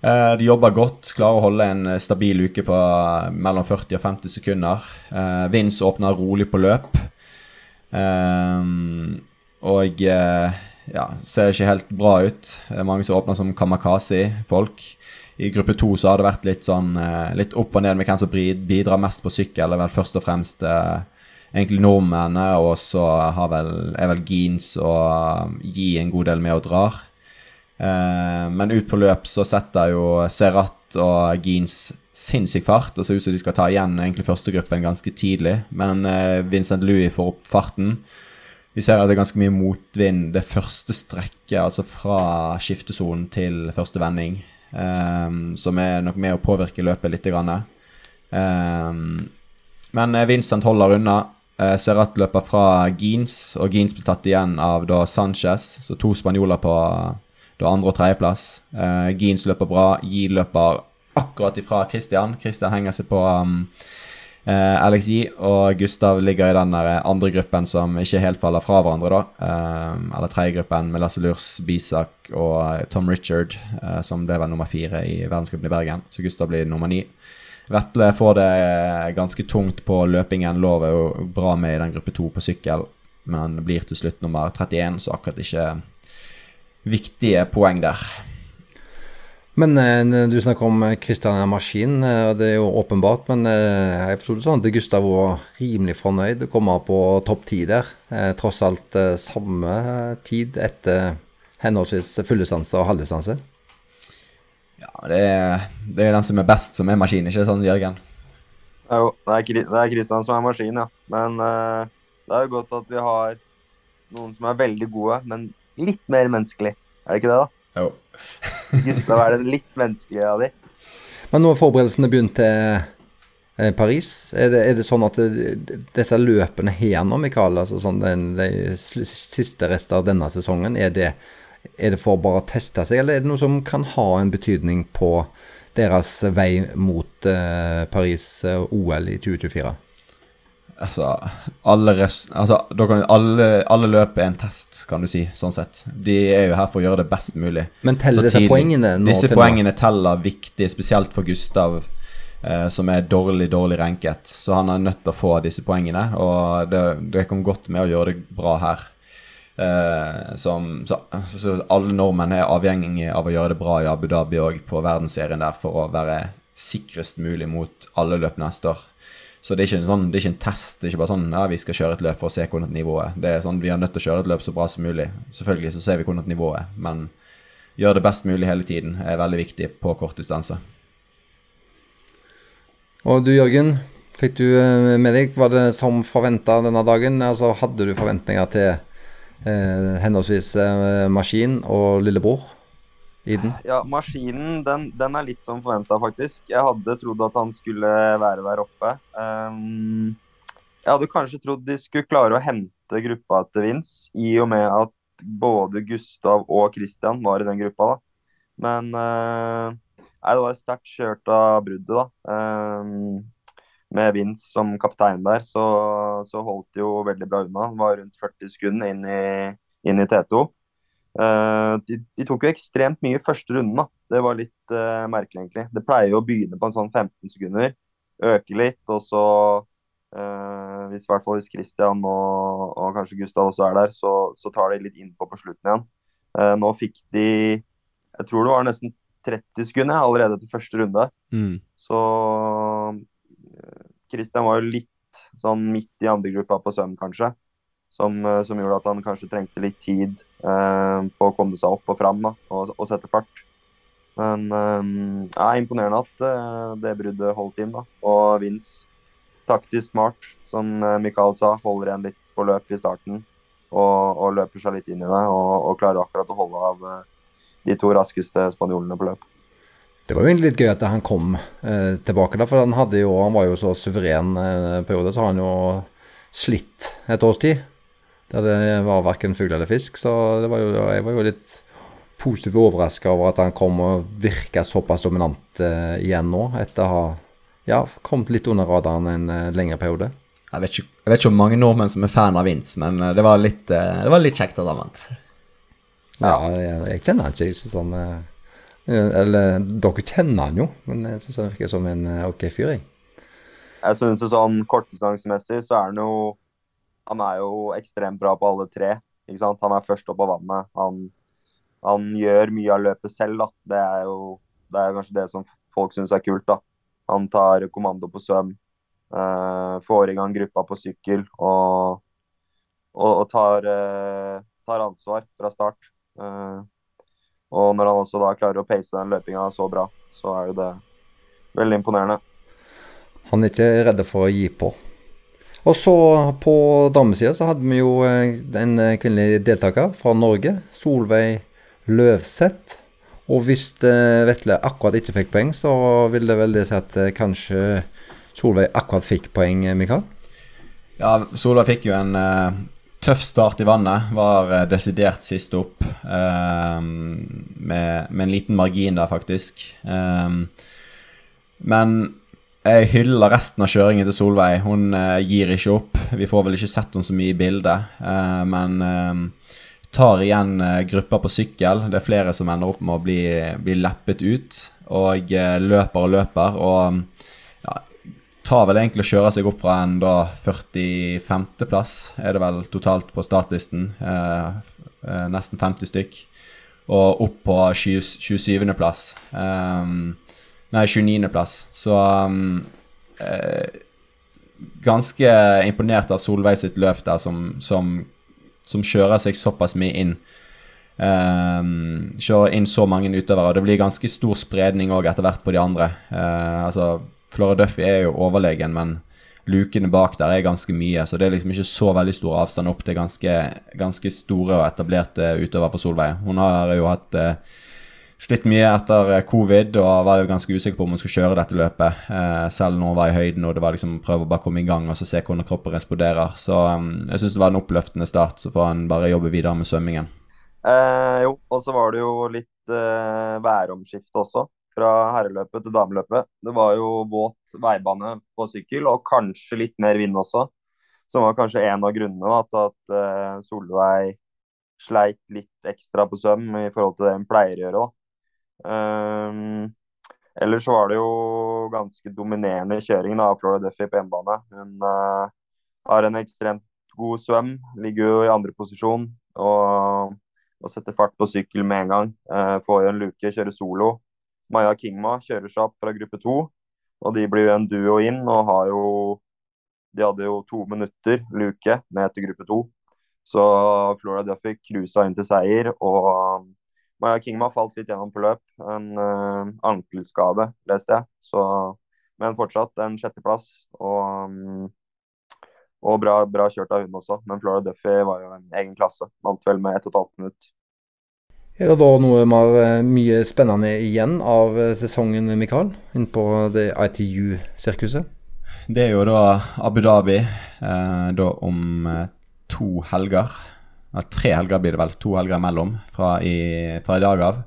S3: Uh, de jobber godt, klarer å holde en eh, stabil uke på eh, mellom 40 og 50 sekunder. Vince åpner rolig på løp. Og ja, ser ikke helt bra ut. Det er mange som åpner som Kamakazi-folk. I gruppe to så har det vært litt sånn litt opp og ned med hvem som bidrar mest på sykkel. Det er vel først og fremst egentlig nordmennene, og så har vel, er vel Geens og Gi en god del med og drar. Eh, men ut på løp så setter jo Serrat og Geens sinnssyk fart. og ser ut som de skal ta igjen egentlig førstegruppen ganske tidlig. Men eh, Vincent Louis får opp farten. Vi ser at det er ganske mye motvind det første strekket, altså fra skiftesonen til første vending, um, som er nok med å påvirke løpet litt. Um, men Vincent holder unna. Uh, Serrat løper fra Geens, og Geens blir tatt igjen av da Sanchez, så to spanjoler på da andre- og tredjeplass. Uh, Geens løper bra. Gi løper akkurat ifra Christian. Christian henger seg på um, uh, Alex Yi og Gustav ligger i den andre gruppen som ikke helt faller fra hverandre, da. Um, eller tredje gruppen med Lasse Lurs, Bisak og Tom Richard, uh, som ble nummer fire i verdenscupen i Bergen. Så Gustav blir nummer ni. Vetle får det ganske tungt på løpingen. Lov er jo bra med i den gruppe to på sykkel, men blir til slutt nummer 31, så akkurat ikke viktige poeng der.
S1: Men eh, du snakker om Kristian eh, er maskin, eh, og det er jo åpenbart. Men jeg forsto det sånn at Gustav var rimelig fornøyd å komme på topp ti der. Tross alt samme tid etter henholdsvis fulldistanse og halvdistanse.
S3: Ja, det er, det er den som er best, som er maskin, ikke sant, Jørgen?
S2: Jo, det er Kristian som er maskin, ja. Men det er jo godt at vi har noen som er veldig gode, men litt mer menneskelig. Er det ikke det, da?
S3: Jo. [LAUGHS]
S2: Gustav er den litt menneskelige av de.
S1: Men nå har forberedelsene begynt til eh, Paris. Er det, er det, sånn at det, disse løpene her nå, Mikael, altså sånn den, de siste rester av denne sesongen, er det, er det for å bare teste seg, eller er det noe som kan ha en betydning på deres vei mot uh, Paris-OL uh, i 2024?
S3: Altså, alle, altså alle, alle, løp er en test, kan du si, sånn sett. De er jo her for å gjøre det best mulig.
S1: Men teller disse poengene
S3: nå Disse poengene teller viktig, spesielt for Gustav, eh, som er dårlig, dårlig ranket. Så han er nødt til å få disse poengene, og det, det kom godt med å gjøre det bra her. Eh, som, så, så, alle nordmenn er avhengige av å gjøre det bra i Abu Dhabi og på verdensserien der for å være sikrest mulig mot alle løp neste år. Så det er, ikke en, sånn, det er ikke en test. Det er ikke bare sånn ja, vi skal kjøre et løp for å se hvordan nivået er. Det er sånn, Vi er nødt til å kjøre et løp så bra som mulig. Selvfølgelig så ser vi hvordan nivået er, men gjøre det best mulig hele tiden er veldig viktig på kort distanse.
S1: Og du Jørgen, fikk du eh, med deg, var det som forventa denne dagen? Altså Hadde du forventninger til eh, henholdsvis eh, Maskin og Lillebror? I den?
S2: Ja, maskinen den, den er litt som forventa, faktisk. Jeg hadde trodd at han skulle være der oppe. Um, jeg hadde kanskje trodd de skulle klare å hente gruppa til Vince, i og med at både Gustav og Christian var i den gruppa. da. Men uh, nei, det var sterkt kjørt av bruddet, da. Um, med Vince som kaptein der, så, så holdt de jo veldig bra unna. Han var rundt 40 sekunder inn i inn i T2. Eh, de, de, tok jo ekstremt mye i første runden. da. Det var litt uh, merkelig, egentlig. Det pleier jo å begynne på en sånn 15 sekunder, øke litt, og så uh, hvis, hvert fall hvis Christian og, og, kanskje Gustav også er der, så, så tar de litt innpå på slutten igjen. Uh, nå fikk de Jeg tror det var nesten 30 sekunder allerede til første runde. Mm. Så Christian var jo litt sånn midt i andre gruppa på søvn, kanskje. Som, som, gjorde at han kanskje trengte litt tid Eh, på å komme seg opp og fram da, og, og sette fart. Men det er imponerende at uh, det bruddet holdt inn. da, Og Vince, taktisk smart, som Mikael sa, holder igjen litt på løp i starten. Og, og løper seg litt inn i det, og, og klarer akkurat å holde av de to raskeste spanjolene på løp.
S1: Det var jo egentlig litt gøy at han kom eh, tilbake, da, for han, jo, han, var jo så suveren eh, periode. Så har han jo slitt et års tid. Der det var verken fugl eller fisk. Så var jo, jeg var jo litt positivt overraska over at han kom og virka såpass dominant eh, igjen nå, etter å ha ja, kommet litt under radaren en eh, lengre periode.
S3: Jeg vet, ikke, jeg vet, ikke, om mange nordmenn som er fan av Vince, men eh, det var litt, eh, det var litt kjekt at han vant.
S1: Ja, jeg, jeg, kjenner han ikke. Jeg synes han eh, Eller dere kjenner han jo, men jeg syns han virker som en eh, ok fyr, jeg.
S2: Jeg synes sånn kortdistansemessig så er han jo han er jo ekstremt bra på alle tre. ikke sant? Han er først opp av vannet. Han, han, gjør mye av løpet selv. da. Det er jo det er kanskje det som folk syns er kult. da. Han tar kommando på svøm, uh, får i gang gruppa på sykkel og, og, og tar, uh, tar, ansvar fra start. Uh, og når han også da klarer å pace den løpinga så bra, så er jo det veldig imponerende.
S1: Han er ikke redd for å gi på. Og så på damesida så hadde vi jo eh, en eh, kvinnelig deltaker fra Norge, Solveig Løvseth. Og hvis eh, Vetle akkurat ikke fikk poeng, så vil det vel det si at kanskje Solveig akkurat fikk poeng, Mikael?
S3: Ja, Solveig fikk jo en uh, tøff start i vannet. Var uh, desidert sist opp. Uh, med, med, en liten margin der, faktisk. men jeg hyller resten av kjøringen til Solveig. Hun uh, gir ikke opp. Vi får vel ikke sett henne så mye i bildet, uh, men uh, tar igjen grupper på sykkel. Det er flere som ender opp med å bli, bli leppet ut, og løper og løper. Og ja, tar vel egentlig og kjører seg opp fra en da 45.-plass, er det vel totalt på startlisten. nesten 50 stykk. Og opp på 27.-plass. Um, Nei, 29.-plass. Så um, eh, Ganske imponert av Solveig sitt løp der, som, som, som kjører seg såpass mye inn. Um, kjører inn så mange utøvere. Og det blir ganske stor spredning òg etter hvert på de andre. Uh, altså, Flora Duffy er jo overlegen, men lukene bak der er ganske mye. Så det er liksom ikke så veldig stor avstand opp til ganske, ganske store og etablerte utøvere for Solveig. Hun har jo hatt uh, slitt mye etter eh, covid og var ganske usikker på om hun skulle kjøre dette løpet. Eh, selv når hun var i høyden og det var liksom prøve å bare komme i gang og så se hvordan kroppen responderer. Så um, jeg syns det var en oppløftende start. Så får han bare jobbe videre med svømmingen.
S2: Eh, jo, og så var det jo litt eh, væromskifte også. Fra herreløpet til dameløpet. Det var jo våt veibane på sykkel og kanskje litt mer vind også. Som var kanskje en av grunnene da, til at eh, Solveig sleit litt ekstra på søm i forhold til det hun pleier å gjøre. da. Um, ellers var det jo ganske dominerende kjøring av Flora Duffy på hjemmebane. Hun uh, har en ekstremt god svøm, ligger jo i andre posisjon og, og setter fart på sykkel med en gang. Uh, får jo en luke, kjører solo. Maja Kingma kjører seg opp fra gruppe to, og de blir jo en duo inn og har jo De hadde jo to minutter luke ned til gruppe to. Så Flora Duffy cruisa inn til seier. og Maja Kingma falt litt gjennom på løp. En uh, ankelskade, leste jeg. Så, men fortsatt en sjetteplass. Og, um, og bra, bra, kjørt av hun også. Men Flora Duffy var jo en egen klasse. Vant vel med 1 12 minutt.
S1: Er det da noe mer, eh, mye spennende igjen av eh, sesongen, Mikael? Inn på det ITU-sirkuset?
S3: Det er jo da Abu Dhabi eh, da om to helger tre helger blir det vel, to helger imellom fra i, fra i dag av.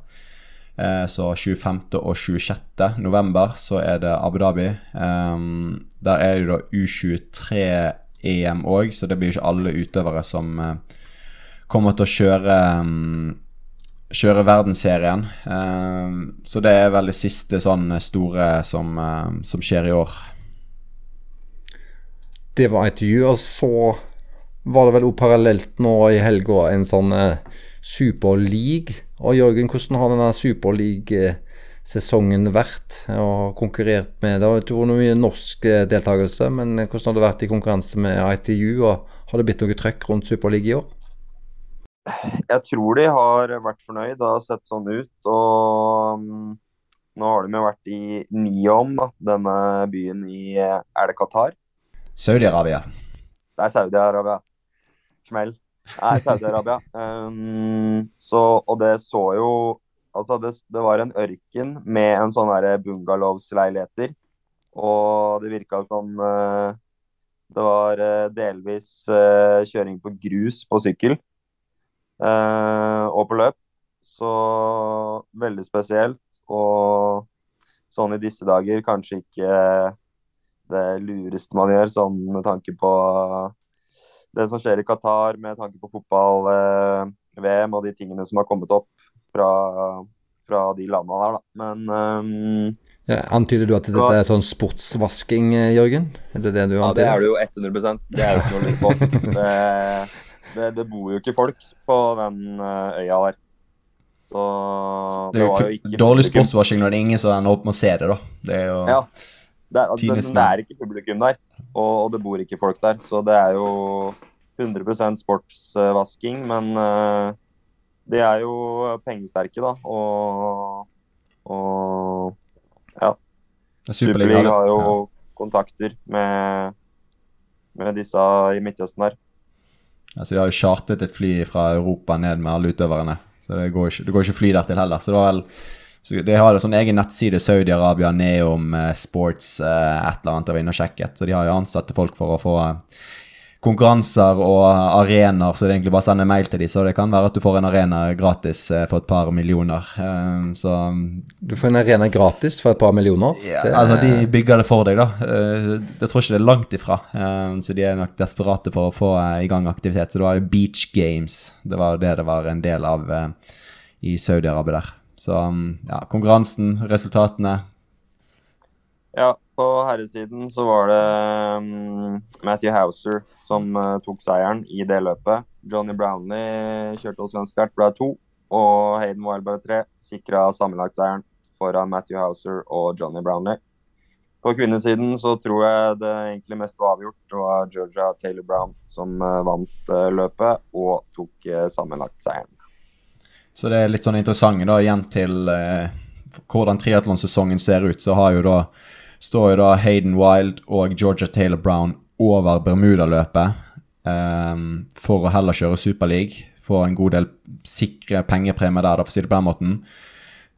S3: Eh, så 25. og 26. november så er det Abu Dhabi. Um, der er det da U23-EM òg, så det blir ikke alle utøvere som uh, kommer til å kjøre um, kjøre verdensserien. Um, så det er vel det siste sånn store som, um, som skjer i år.
S1: Det var ITU, og så var det vel også parallelt nå i helga en sånn uh, superleague. Og Jørgen, hvordan har denne superleague-sesongen vært? Og konkurrert med Det har ikke vært mye norsk eh, deltakelse, men hvordan har det vært i konkurranse med ITU? Og har det blitt noe trøkk rundt superleague i år?
S2: Jeg tror de har vært fornøyd. Det har sett sånn ut. Og um, nå har de jo vært i Niom, da, denne byen i Er det Qatar?
S3: Saudi-Arabia.
S2: Det er Saudi-Arabia. Smell. Nei, Saudi-Arabia. Um, og det så jo Altså, det, det var en ørken med en sånn bungalows-leiligheter. Og det virka som uh, det var uh, delvis uh, kjøring på grus på sykkel. og på løp. Så veldig spesielt. Og sånn i disse dager kanskje ikke det lureste man gjør, sånn med tanke på det som skjer i Qatar med tanke på fotball-VM eh, og de tingene som har kommet opp fra, fra de landene der, da. Men um,
S1: ja, Antyder du at dette er sånn sportsvasking, eh, Jørgen? Er det det du
S2: antyder? Ja, det er det jo 100% Det er jo ikke noe lurt på. [LAUGHS] Det, det, det, bor jo ikke folk på den øya der. Så
S3: det, det var jo ikke Dårlig sportsvasking når det er ingen som ender opp med å se det, da. Det er jo
S2: ja. Det altså, det, det er ikke publikum der, og, og, det bor ikke folk der. Så det er jo 100% sportsvasking, men uh, de er jo pengesterke, da. Og, og ja. Superliga har jo ja. kontakter med, med disse i Midtøsten der.
S3: Altså, de har jo chartet et fly fra Europa ned med alle utøverne. Så det går ikke, det går ikke fly dertil heller. Så det var vel så De har en sånn egen nettside, Saudi-Arabia Neom om Sports uh, et eller annet. Jeg var inne og sjekket. Så de har jo ansatte folk for å få uh, konkurranser og arenaer, så det er egentlig bare å sende mail til dem. Så det kan være at du får en arena gratis for et par millioner. så
S1: Du får en arena gratis for et par millioner?
S3: Ja, det... altså De bygger det for deg, da. Jeg tror ikke det er langt ifra. så de er nok desperate på å få i gang aktivitet. Så det var jo Beach Games. Det var det det var en del av i Saudi-Arabia der. Så um, ja, konkurransen, resultatene.
S2: Ja, på herresiden så var det um, Matthew Hauser som uh, tok seieren i det løpet. Johnny Brownlee kjørte også ganske sterkt, ble to. Og Hayden Wild ble tre. Sikra sammenlagtseieren foran Matthew Hauser og Johnny Brownlee. På kvinnesiden så tror jeg det egentlig mest var avgjort. Det var Georgia Taylor Brown som uh, vant uh, løpet og tok uh, sammenlagtseieren.
S3: Så det er litt sånn interessant da, igjen til eh, hvordan triatlonsesongen ser ut. Så har jo da, står jo da Hayden Wild og Georgia Taylor Brown over Bermudaløpet eh, for å heller kjøre Superleague. Få en god del sikre pengepremier der, da, for å si det på den måten.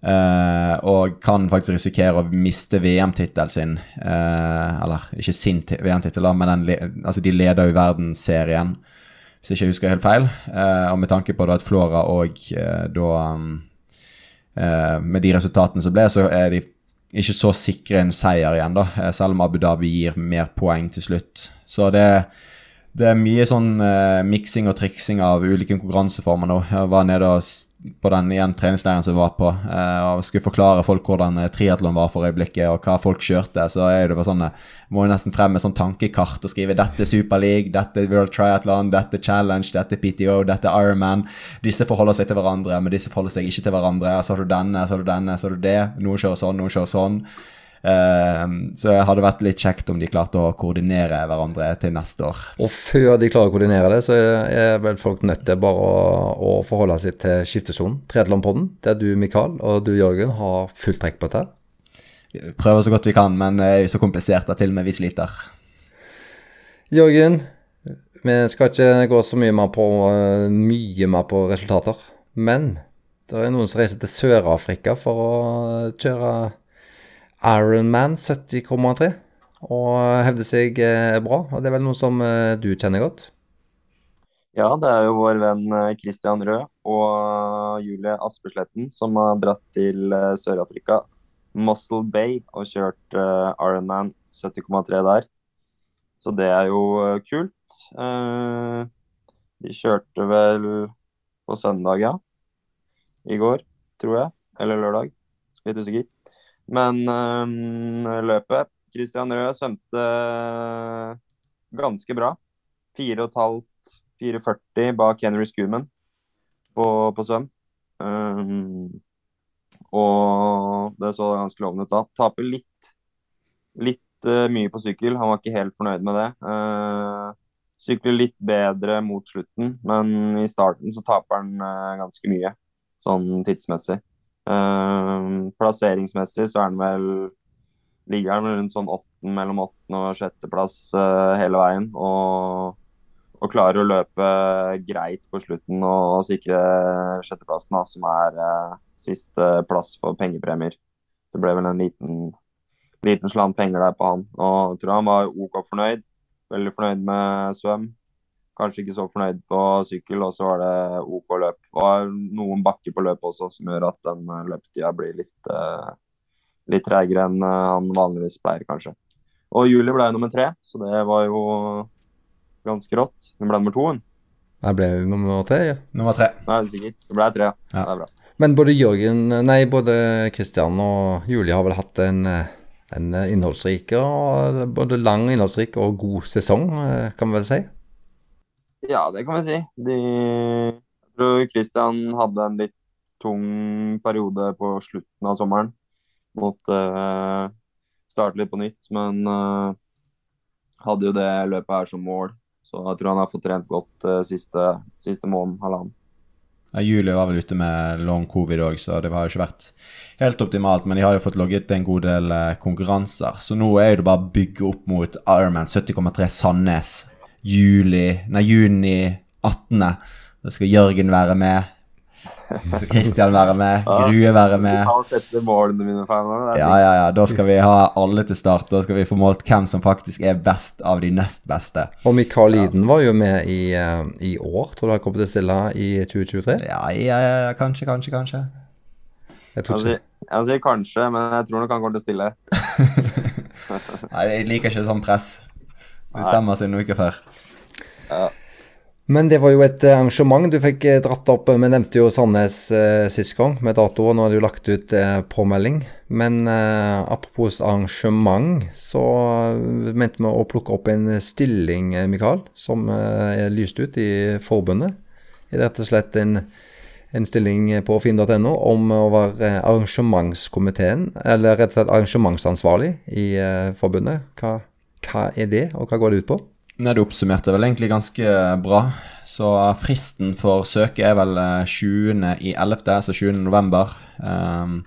S3: Eh, og kan faktisk risikere å miste VM-tittelen sin. Eh, eller ikke sin VM-tittel, men den, altså de leder jo verdensserien hvis jeg ikke husker helt feil. Eh, og med tanke på da, at Flora og eh, da eh, Med de resultatene som ble, så er de ikke så sikre en seier igjen, da. Selv om Abu Dhabi gir mer poeng til slutt. Så det, det er mye sånn uh, miksing og triksing av ulike konkurranseformer nå. Jeg var nede og på den igjen treningsleiren som vi var på, uh, og skulle forklare folk hvordan eh, triatlon var for øyeblikket, og hva folk kjørte, så er det bare sånn jeg Må nesten frem med sånn tankekart og skrive 'Dette er Superleague, dette er World Triathlon, dette er Challenge, dette er PTO, dette er Ironman'. Disse forholder seg til hverandre, men disse forholder seg ikke til hverandre. Så har du denne, så har du denne, så har du det. Noen kjører sånn, noen kjører sånn. Uh, så det hadde vært litt kjekt om de klarte å koordinere hverandre til neste år.
S1: Og før de klarer å koordinere det, så er vel folk nødt til bare å, å forholde seg til skiftesonen, Tredjelandpodden, der du, Mikael, og du, Jørgen, har fullt trekk på dette.
S3: Vi prøver så godt vi kan, men det er jo så komplisert at til og med vi sliter.
S1: Jørgen, vi skal ikke gå så mye mer på, mye mer på resultater, men det er noen som reiser til Sør-Afrika for å kjøre Ironman 70,3 og hevder seg eh, bra. og Det er vel noe som eh, du kjenner godt?
S2: Ja, det er jo vår venn eh, Christian Rød og Julie Aspesletten som har dratt til Sør-Afrika, Muscle Bay, og kjørt Ironman 70,3 der. Så det er jo kult. De kjørte vel på søndag, ja. I går, tror jeg. Eller lørdag. Litt usikker. Men øhm, løpet Christian Røe svømte ganske bra. 4,5-4,40 bak Henry Schumann på, på svøm. Um, og det så ganske lovende ut da. Taper litt, litt uh, mye på sykkel. Han var ikke helt fornøyd med det. Uh, sykler litt bedre mot slutten, men i starten så taper han uh, ganske mye, sånn tidsmessig. Plasseringsmessig så er han vel ligger han rundt sånn 8, mellom åttende og sjetteplass hele veien. Og og klarer å løpe greit på slutten og, sikre sjetteplassen, som er uh, siste plass for pengepremier. Det ble vel en liten, liten slant penger der på han. Og jeg tror han var OK fornøyd. Veldig fornøyd med svøm. Kanskje ikke så fornøyd på sykkel, og så var det OK løp. Og noen bakker på løpet også, som gjør at den eh, løpetida blir litt, uh, litt tregere enn han vanligvis pleier, kanskje. Og Julie ble nummer tre, så det var jo ganske rått. Hun ble nummer to, hun.
S1: Jeg ble nummer tre, ja.
S3: Nummer tre.
S2: Nei, sikkert. Det ble tre, ja. ja. Det er bra.
S1: Men både Jørgen, nei, både Kristian og Julie har vel hatt en, en innholdsrik og både lang, innholdsrik og god sesong, kan vi vel si?
S2: Ja, det kan vi si. De, jeg tror Kristian hadde en litt tung periode på slutten av sommeren. Måtte uh, starte litt på nytt, men uh, hadde jo det løpet her som mål. Så jeg tror han har fått trent godt uh, siste, siste måneden, halvannen.
S3: Ja, Julie var vel ute med long covid òg, så det har jo ikke vært helt optimalt. Men de har jo fått logget en god del uh, konkurranser, så nå er det bare å bygge opp mot Ironman 70,3 Sandnes juli, nei, juni 18. Da skal Jørgen være med. [LAUGHS] Så Kristian være med, Grue være med. Ja, ja, ja. Da skal vi ha alle til start. Da skal vi få målt hvem som faktisk er best av de nest beste.
S1: Og Mikael Iden var jo med i, uh, i år. Tror du han kommer til å stille i 2023?
S3: Ja, ja, ja, kanskje, kanskje, kanskje.
S2: Jeg, jeg, sier, jeg sier kanskje, men jeg tror nok han kommer til å stille. [LAUGHS]
S3: Nei, jeg liker ikke sånn press. Det stemmer siden uker før.
S1: Ja. Men det var jo et eh, arrangement du fikk eh, dratt opp. Vi nevnte jo Sandnes eh, sist gang med dato, og nå har du lagt ut eh, påmelding. Men eh, apropos arrangement, så mente vi å plukke opp en stilling, Mikael, som eh, er lyst ut i forbundet. Det er rett og slett en, en stilling på finn.no om å være arrangementskomiteen, eller rett og slett arrangementsansvarlig i forbundet. Hva, hva er det, og hva går det ut på?
S3: Nei, Du oppsummerte vel egentlig ganske bra. Så fristen for søket er vel 20. altså i 11., så 20. november. Um,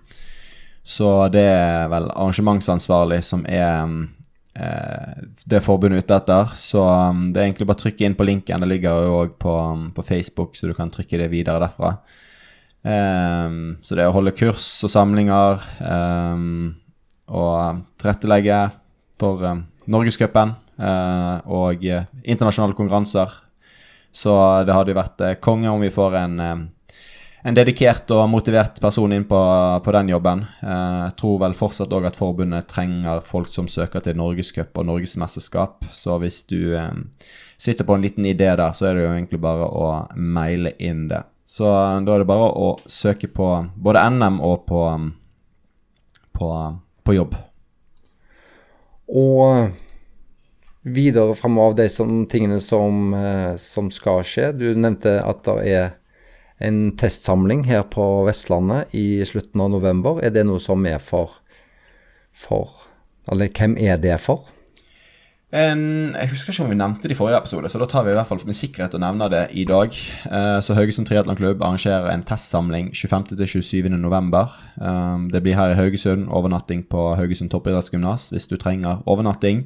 S3: så det er vel arrangementsansvarlig som er uh, det forbundet ute etter. Så um, det er egentlig bare å trykke inn på linken. Det ligger jo òg på, um, på, Facebook, så du kan trykke det videre derfra. Um, så det er å holde kurs og samlinger og tilrettelegge for um, Norgescupen. Eh, og eh, internasjonale konkurranser. Så det hadde jo vært eh, konge om vi får en, en dedikert og motivert person inn på, på den jobben. jeg tror vel fortsatt òg at forbundet trenger folk som søker til norgescup og norgesmesterskap. Så hvis du sitter på en liten idé der, så er det jo egentlig bare å maile inn det. Så da er det bare å søke på både NM og på, på, på jobb.
S1: Og videre framover de tingene som, eh, som, skal skje. Du nevnte at det er en testsamling her på Vestlandet i slutten av november. Er det noe som er for, for Eller hvem er det for?
S3: En, jeg husker ikke om vi nevnte det i forrige episode, så da tar vi i hvert fall med sikkerhet å nevne det i dag. Eh, så Haugesund Triatlonklubb arrangerer en testsamling 25.-27.11. Um, det blir her i Haugesund. Overnatting på Haugesund toppidrettsgymnas hvis du trenger overnatting.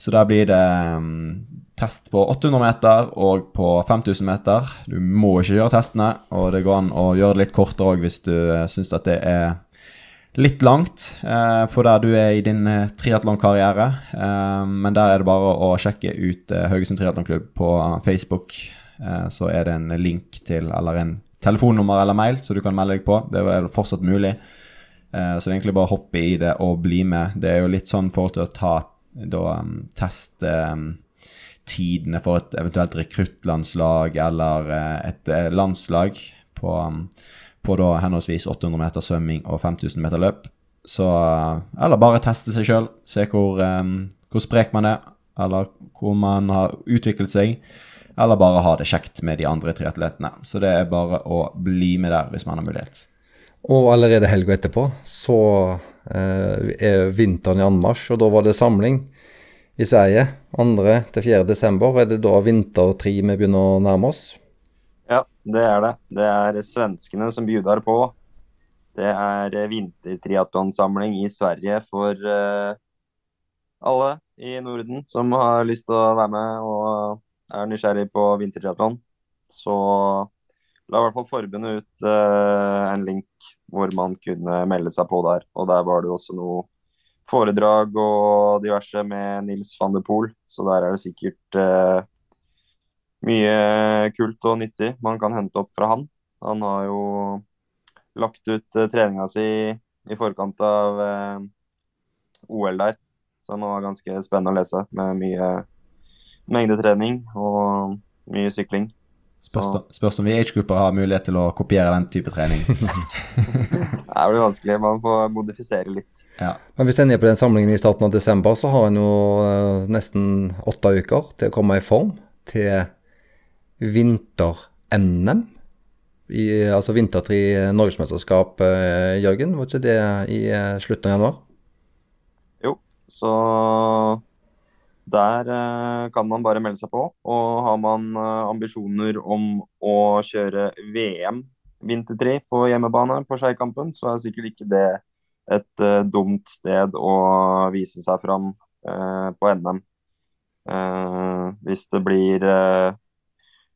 S3: Så der blir det um, test på 800 meter og på 5000 meter. Du må ikke gjøre testene, og det går an å gjøre det litt kortere òg hvis du syns at det er litt langt eh, på der du er i din uh, triatlonkarriere. Eh, men der er det bare å sjekke ut eh, Haugesund Triatlonklubb på Facebook. så er det en link til, eller en telefonnummer eller mail, så du kan melde deg på. Det er fortsatt mulig. så det er egentlig bare å hoppe i det og bli med. Det er jo litt sånn for å ta da um, teste um, tidene for et eventuelt rekruttlandslag eller eh, et eh, landslag på, på da henholdsvis 800 meter svømming og 5000 meter løp. Så Eller bare teste seg sjøl, se hvor, hvor sprek man er, eller hvor man har utviklet seg. Eller bare ha det kjekt med de andre triatletene. Så det er bare å bli med der hvis man har mulighet.
S1: Og allerede helga etterpå så eh, er vinteren i anmarsj, og da var det samling i Sverige. 2. til 4. desember. Er det da vintertri vi begynner å nærme oss?
S2: Ja, det er det. Det er svenskene som bjuder på. Det er vintertriatlonsamling i Sverige for uh, alle i Norden som har lyst til å være med og er nysgjerrig på vintertriatlon. Så la i hvert fall forbundet ut uh, en link hvor man kunne melde seg på der. Og der var det også noe foredrag og diverse med Nils van de Poel, så der er det sikkert uh, mye kult og nyttig man kan hente opp fra han. Han har jo lagt ut uh, treninga si i forkant av OL der, så han var ganske spennende å lese, med mye mengdetrening og mye sykling.
S3: Spørs, spørs om vi age-grupper har mulighet til å kopiere den type trening. [LAUGHS]
S2: det blir vanskelig. Man får modifisere litt.
S1: Ja. Men Hvis en er på den samlingen i starten av desember, så har en jo uh, nesten åtte uker til å komme i form til vinter-NM. Altså vintertri norgesmesterskap, uh, Jørgen. Var ikke det i uh, slutten av januar?
S2: Jo, så der eh, kan man bare melde seg på. Og har man eh, ambisjoner om å kjøre VM vintertri på hjemmebane på Skeikampen, så er sikkert ikke det et uh, dumt sted å vise seg fram uh, på NM. Uh, hvis det blir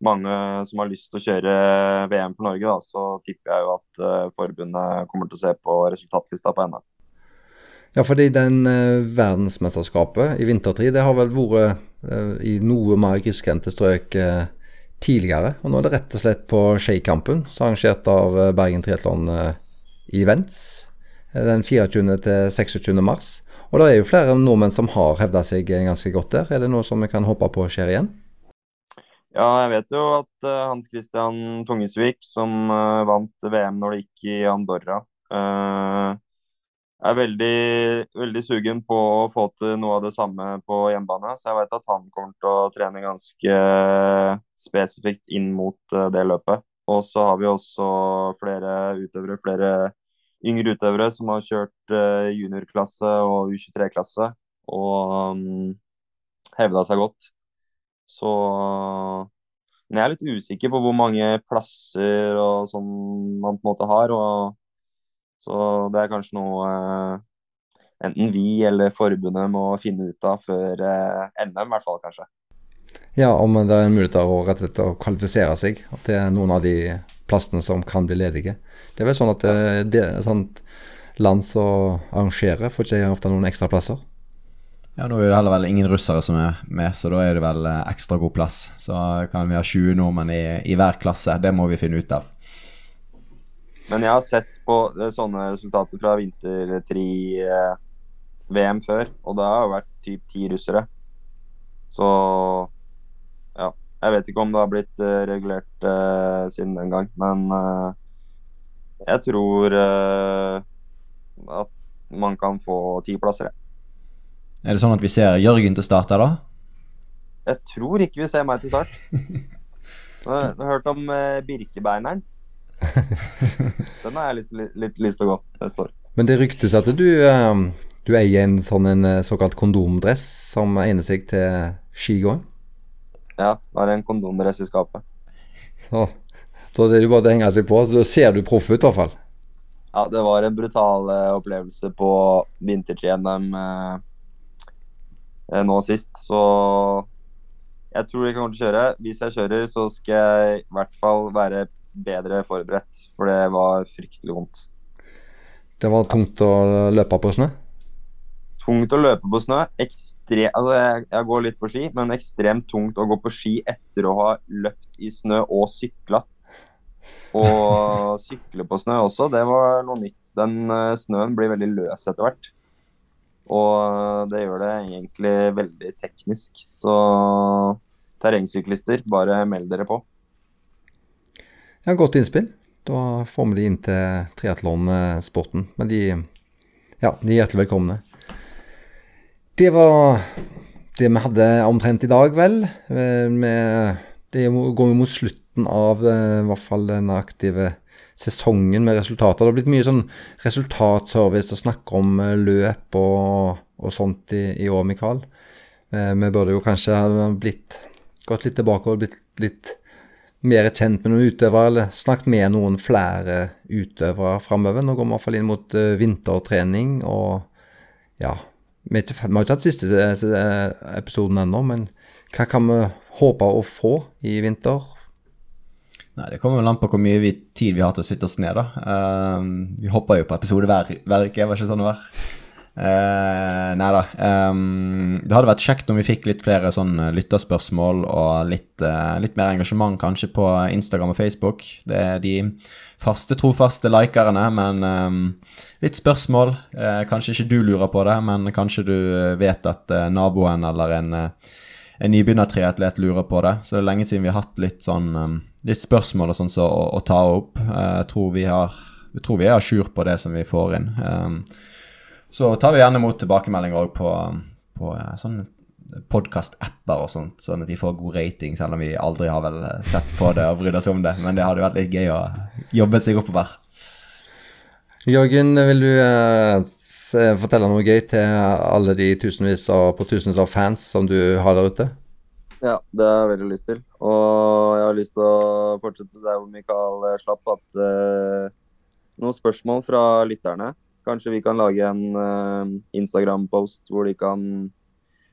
S2: mange som har lyst til å kjøre VM for Norge, da, så tipper jeg jo at forbundet kommer til å se på resultatlista på NM.
S1: Ja, fordi den uh, verdensmesterskapet i vintertid, det har vel vært uh, i noe mer grisgrendte strøk tidligere. Og nå er det rett og slett på Skeikampen, arrangert av Bergen Triatlon i Events eh, den 24. til 26. mars. Og det er jo flere nordmenn som har hevda seg ganske godt der. Er det noe som vi kan håpe på skjer igjen?
S2: Ja, jeg vet jo at uh, Hans Christian Tungesvik, som uh, vant VM når det gikk i Andorra, uh, er veldig, veldig sugen på å få til noe av det samme på hjemmebane. Så jeg vet at han kommer til å trene ganske spesifikt inn mot eh, det løpet. Og så har vi også flere utøvere, flere yngre utøvere som har kjørt eh, juniorklasse og U23-klasse og um, hevda seg godt. Så men jeg er litt usikker på hvor mange plasser og sånn man på en måte har. og så det er kanskje noe eh, enten vi eller forbundet må finne ut av før eh, NM, i hvert fall kanskje.
S1: Ja, om det er en mulighet å rett og slett å kvalifisere seg til noen av de plassene som kan bli ledige. Det er vel sånn at det, det, sånt land som arrangerer, får ikke ofte noen ekstra plasser?
S3: Ja, Nå er det heller vel ingen russere som er med, så da er det vel ekstra god plass. Så kan vi ha 20 nordmenn i, i hver klasse. Det må vi finne ut av.
S2: Men jeg har sett på sånne resultater fra vintertri-VM før, og det har jo vært typ ti russere. Så ja. Jeg vet ikke om det har blitt uh, regulert uh, siden den gang, men jeg tror at man kan få ti plasser, jeg.
S3: Er det sånn at vi ser Jørgen til start her, da?
S2: Jeg tror ikke vi ser meg til start. [LAUGHS] Du har hørt om Birkebeineren? [LAUGHS] Den har jeg litt, litt, lyst til å gå neste år.
S1: Men det ryktes at du, um, du eier en sånn en eh, såkalt kondomdress som egner seg til skigåing?
S2: Ja, har en kondomdress i skapet.
S1: Oh, da er det bare å henge seg på. Da ser du proff ut, i hvert fall.
S2: Ja, det var en brutal uh, opplevelse på vinter-NM uh, eh, nå sist, så jeg tror jeg kommer til å kjøre. Hvis jeg kjører, så skal jeg i hvert fall være bedre forberedt, for det var fryktelig vondt.
S1: Det var tungt å løpe på snø?
S2: Tungt å løpe på snø. Ekstre, altså jeg, jeg, går litt på ski, men ekstremt tungt å gå på ski etter å ha løpt i snø og sykla. Og [LAUGHS] sykle på snø også, det var noe nytt. Den uh, snøen blir veldig løs etter hvert. Og det gjør det egentlig veldig teknisk. Så terrengsyklister, bare meld dere på.
S1: Ja, Godt innspill. Da får vi de inn til triatlonsporten. Men de, ja, de er hjertelig velkomne. Det var det vi hadde omtrent i dag, vel. Med, det går mot slutten av i hvert fall den aktive sesongen med resultater. Det har blitt mye sånn resultatservice å snakke om løp og, og sånt i, i år, Mikael. Vi burde jo kanskje ha blitt gått litt tilbake og blitt litt mer kjent med noen utøvere, eller snakket med noen flere utøvere framover. Nå går vi i hvert fall inn mot vintertrening, og ja Vi har ikke hatt siste episoden ennå, men hva kan vi håpe å få i vinter?
S3: Nei, Det kommer vel an på hvor mye vi, tid vi har til å sitte oss ned, da. Uh, vi hopper jo på episode hver, hver uke, var ikke sånn det var? Uh, nei da. Um, det hadde vært kjekt om vi fikk litt flere sånn lytterspørsmål og litt, uh, litt, mer engasjement kanskje på Instagram og Facebook. Det er de faste, trofaste likerne, men um, litt spørsmål. Uh, kanskje ikke du lurer på det, men kanskje du vet at naboen eller en en nybegynnertriatlet lurer på det. Så det er lenge siden vi har hatt litt sånn um, litt spørsmål og sånn så å, å, ta opp. Har jeg tror vi er a jour på det som vi får inn. Um, så tar vi gjerne imot tilbakemeldinger òg på, på uh, sånn podkast-apper og sånt, sånn at vi får god rating, selv om vi aldri har vel sett på det og brydd oss om det. Men det hadde vært litt gøy å jobbe seg oppover.
S1: Jørgen, vil du uh, fortelle noe gøy til alle de tusenvis av, på tusenvis av fans som du har der ute?
S2: Ja, det har jeg veldig lyst til. Og jeg har lyst til å fortsette der hvor Mikael slapp, at uh, noen spørsmål fra lytterne. Kanskje vi kan lage en uh, Instagram-post hvor de kan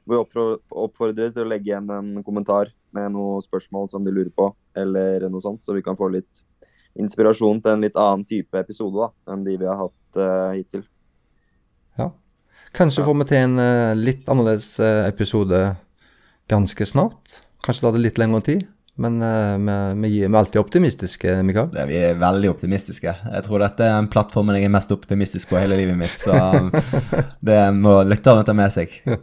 S2: bli vi oppfordrer til å legge igjen en kommentar med noen spørsmål som de lurer på, eller noe sånt, så vi kan få litt inspirasjon til en litt annen type episode da, enn de vi har hatt uh, hittil.
S1: Kanskje ja. får vi til en uh, litt annerledes episode ganske snart. Kanskje tar det litt lengre tid. Men uh, vi, vi, er alltid optimistiske, Mikael.
S3: Det, vi er veldig optimistiske. Jeg tror dette er en plattformen jeg er mest optimistisk på hele livet mitt. Så [LAUGHS] det må lytterne ta med seg. [LAUGHS]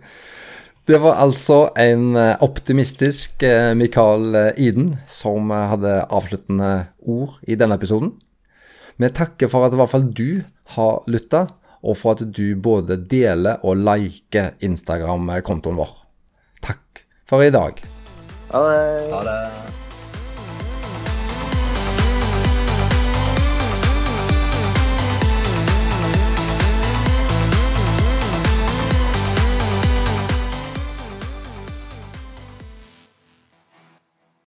S1: Det var altså en eh, optimistisk uh, Mikael Iden som hadde avsluttende ord i denne episoden. Vi takker for at i hvert fall du har lytta, og for at du både deler og liker Instagram-kontoen vår. Takk for i dag.
S2: Ha det.
S3: Ha det.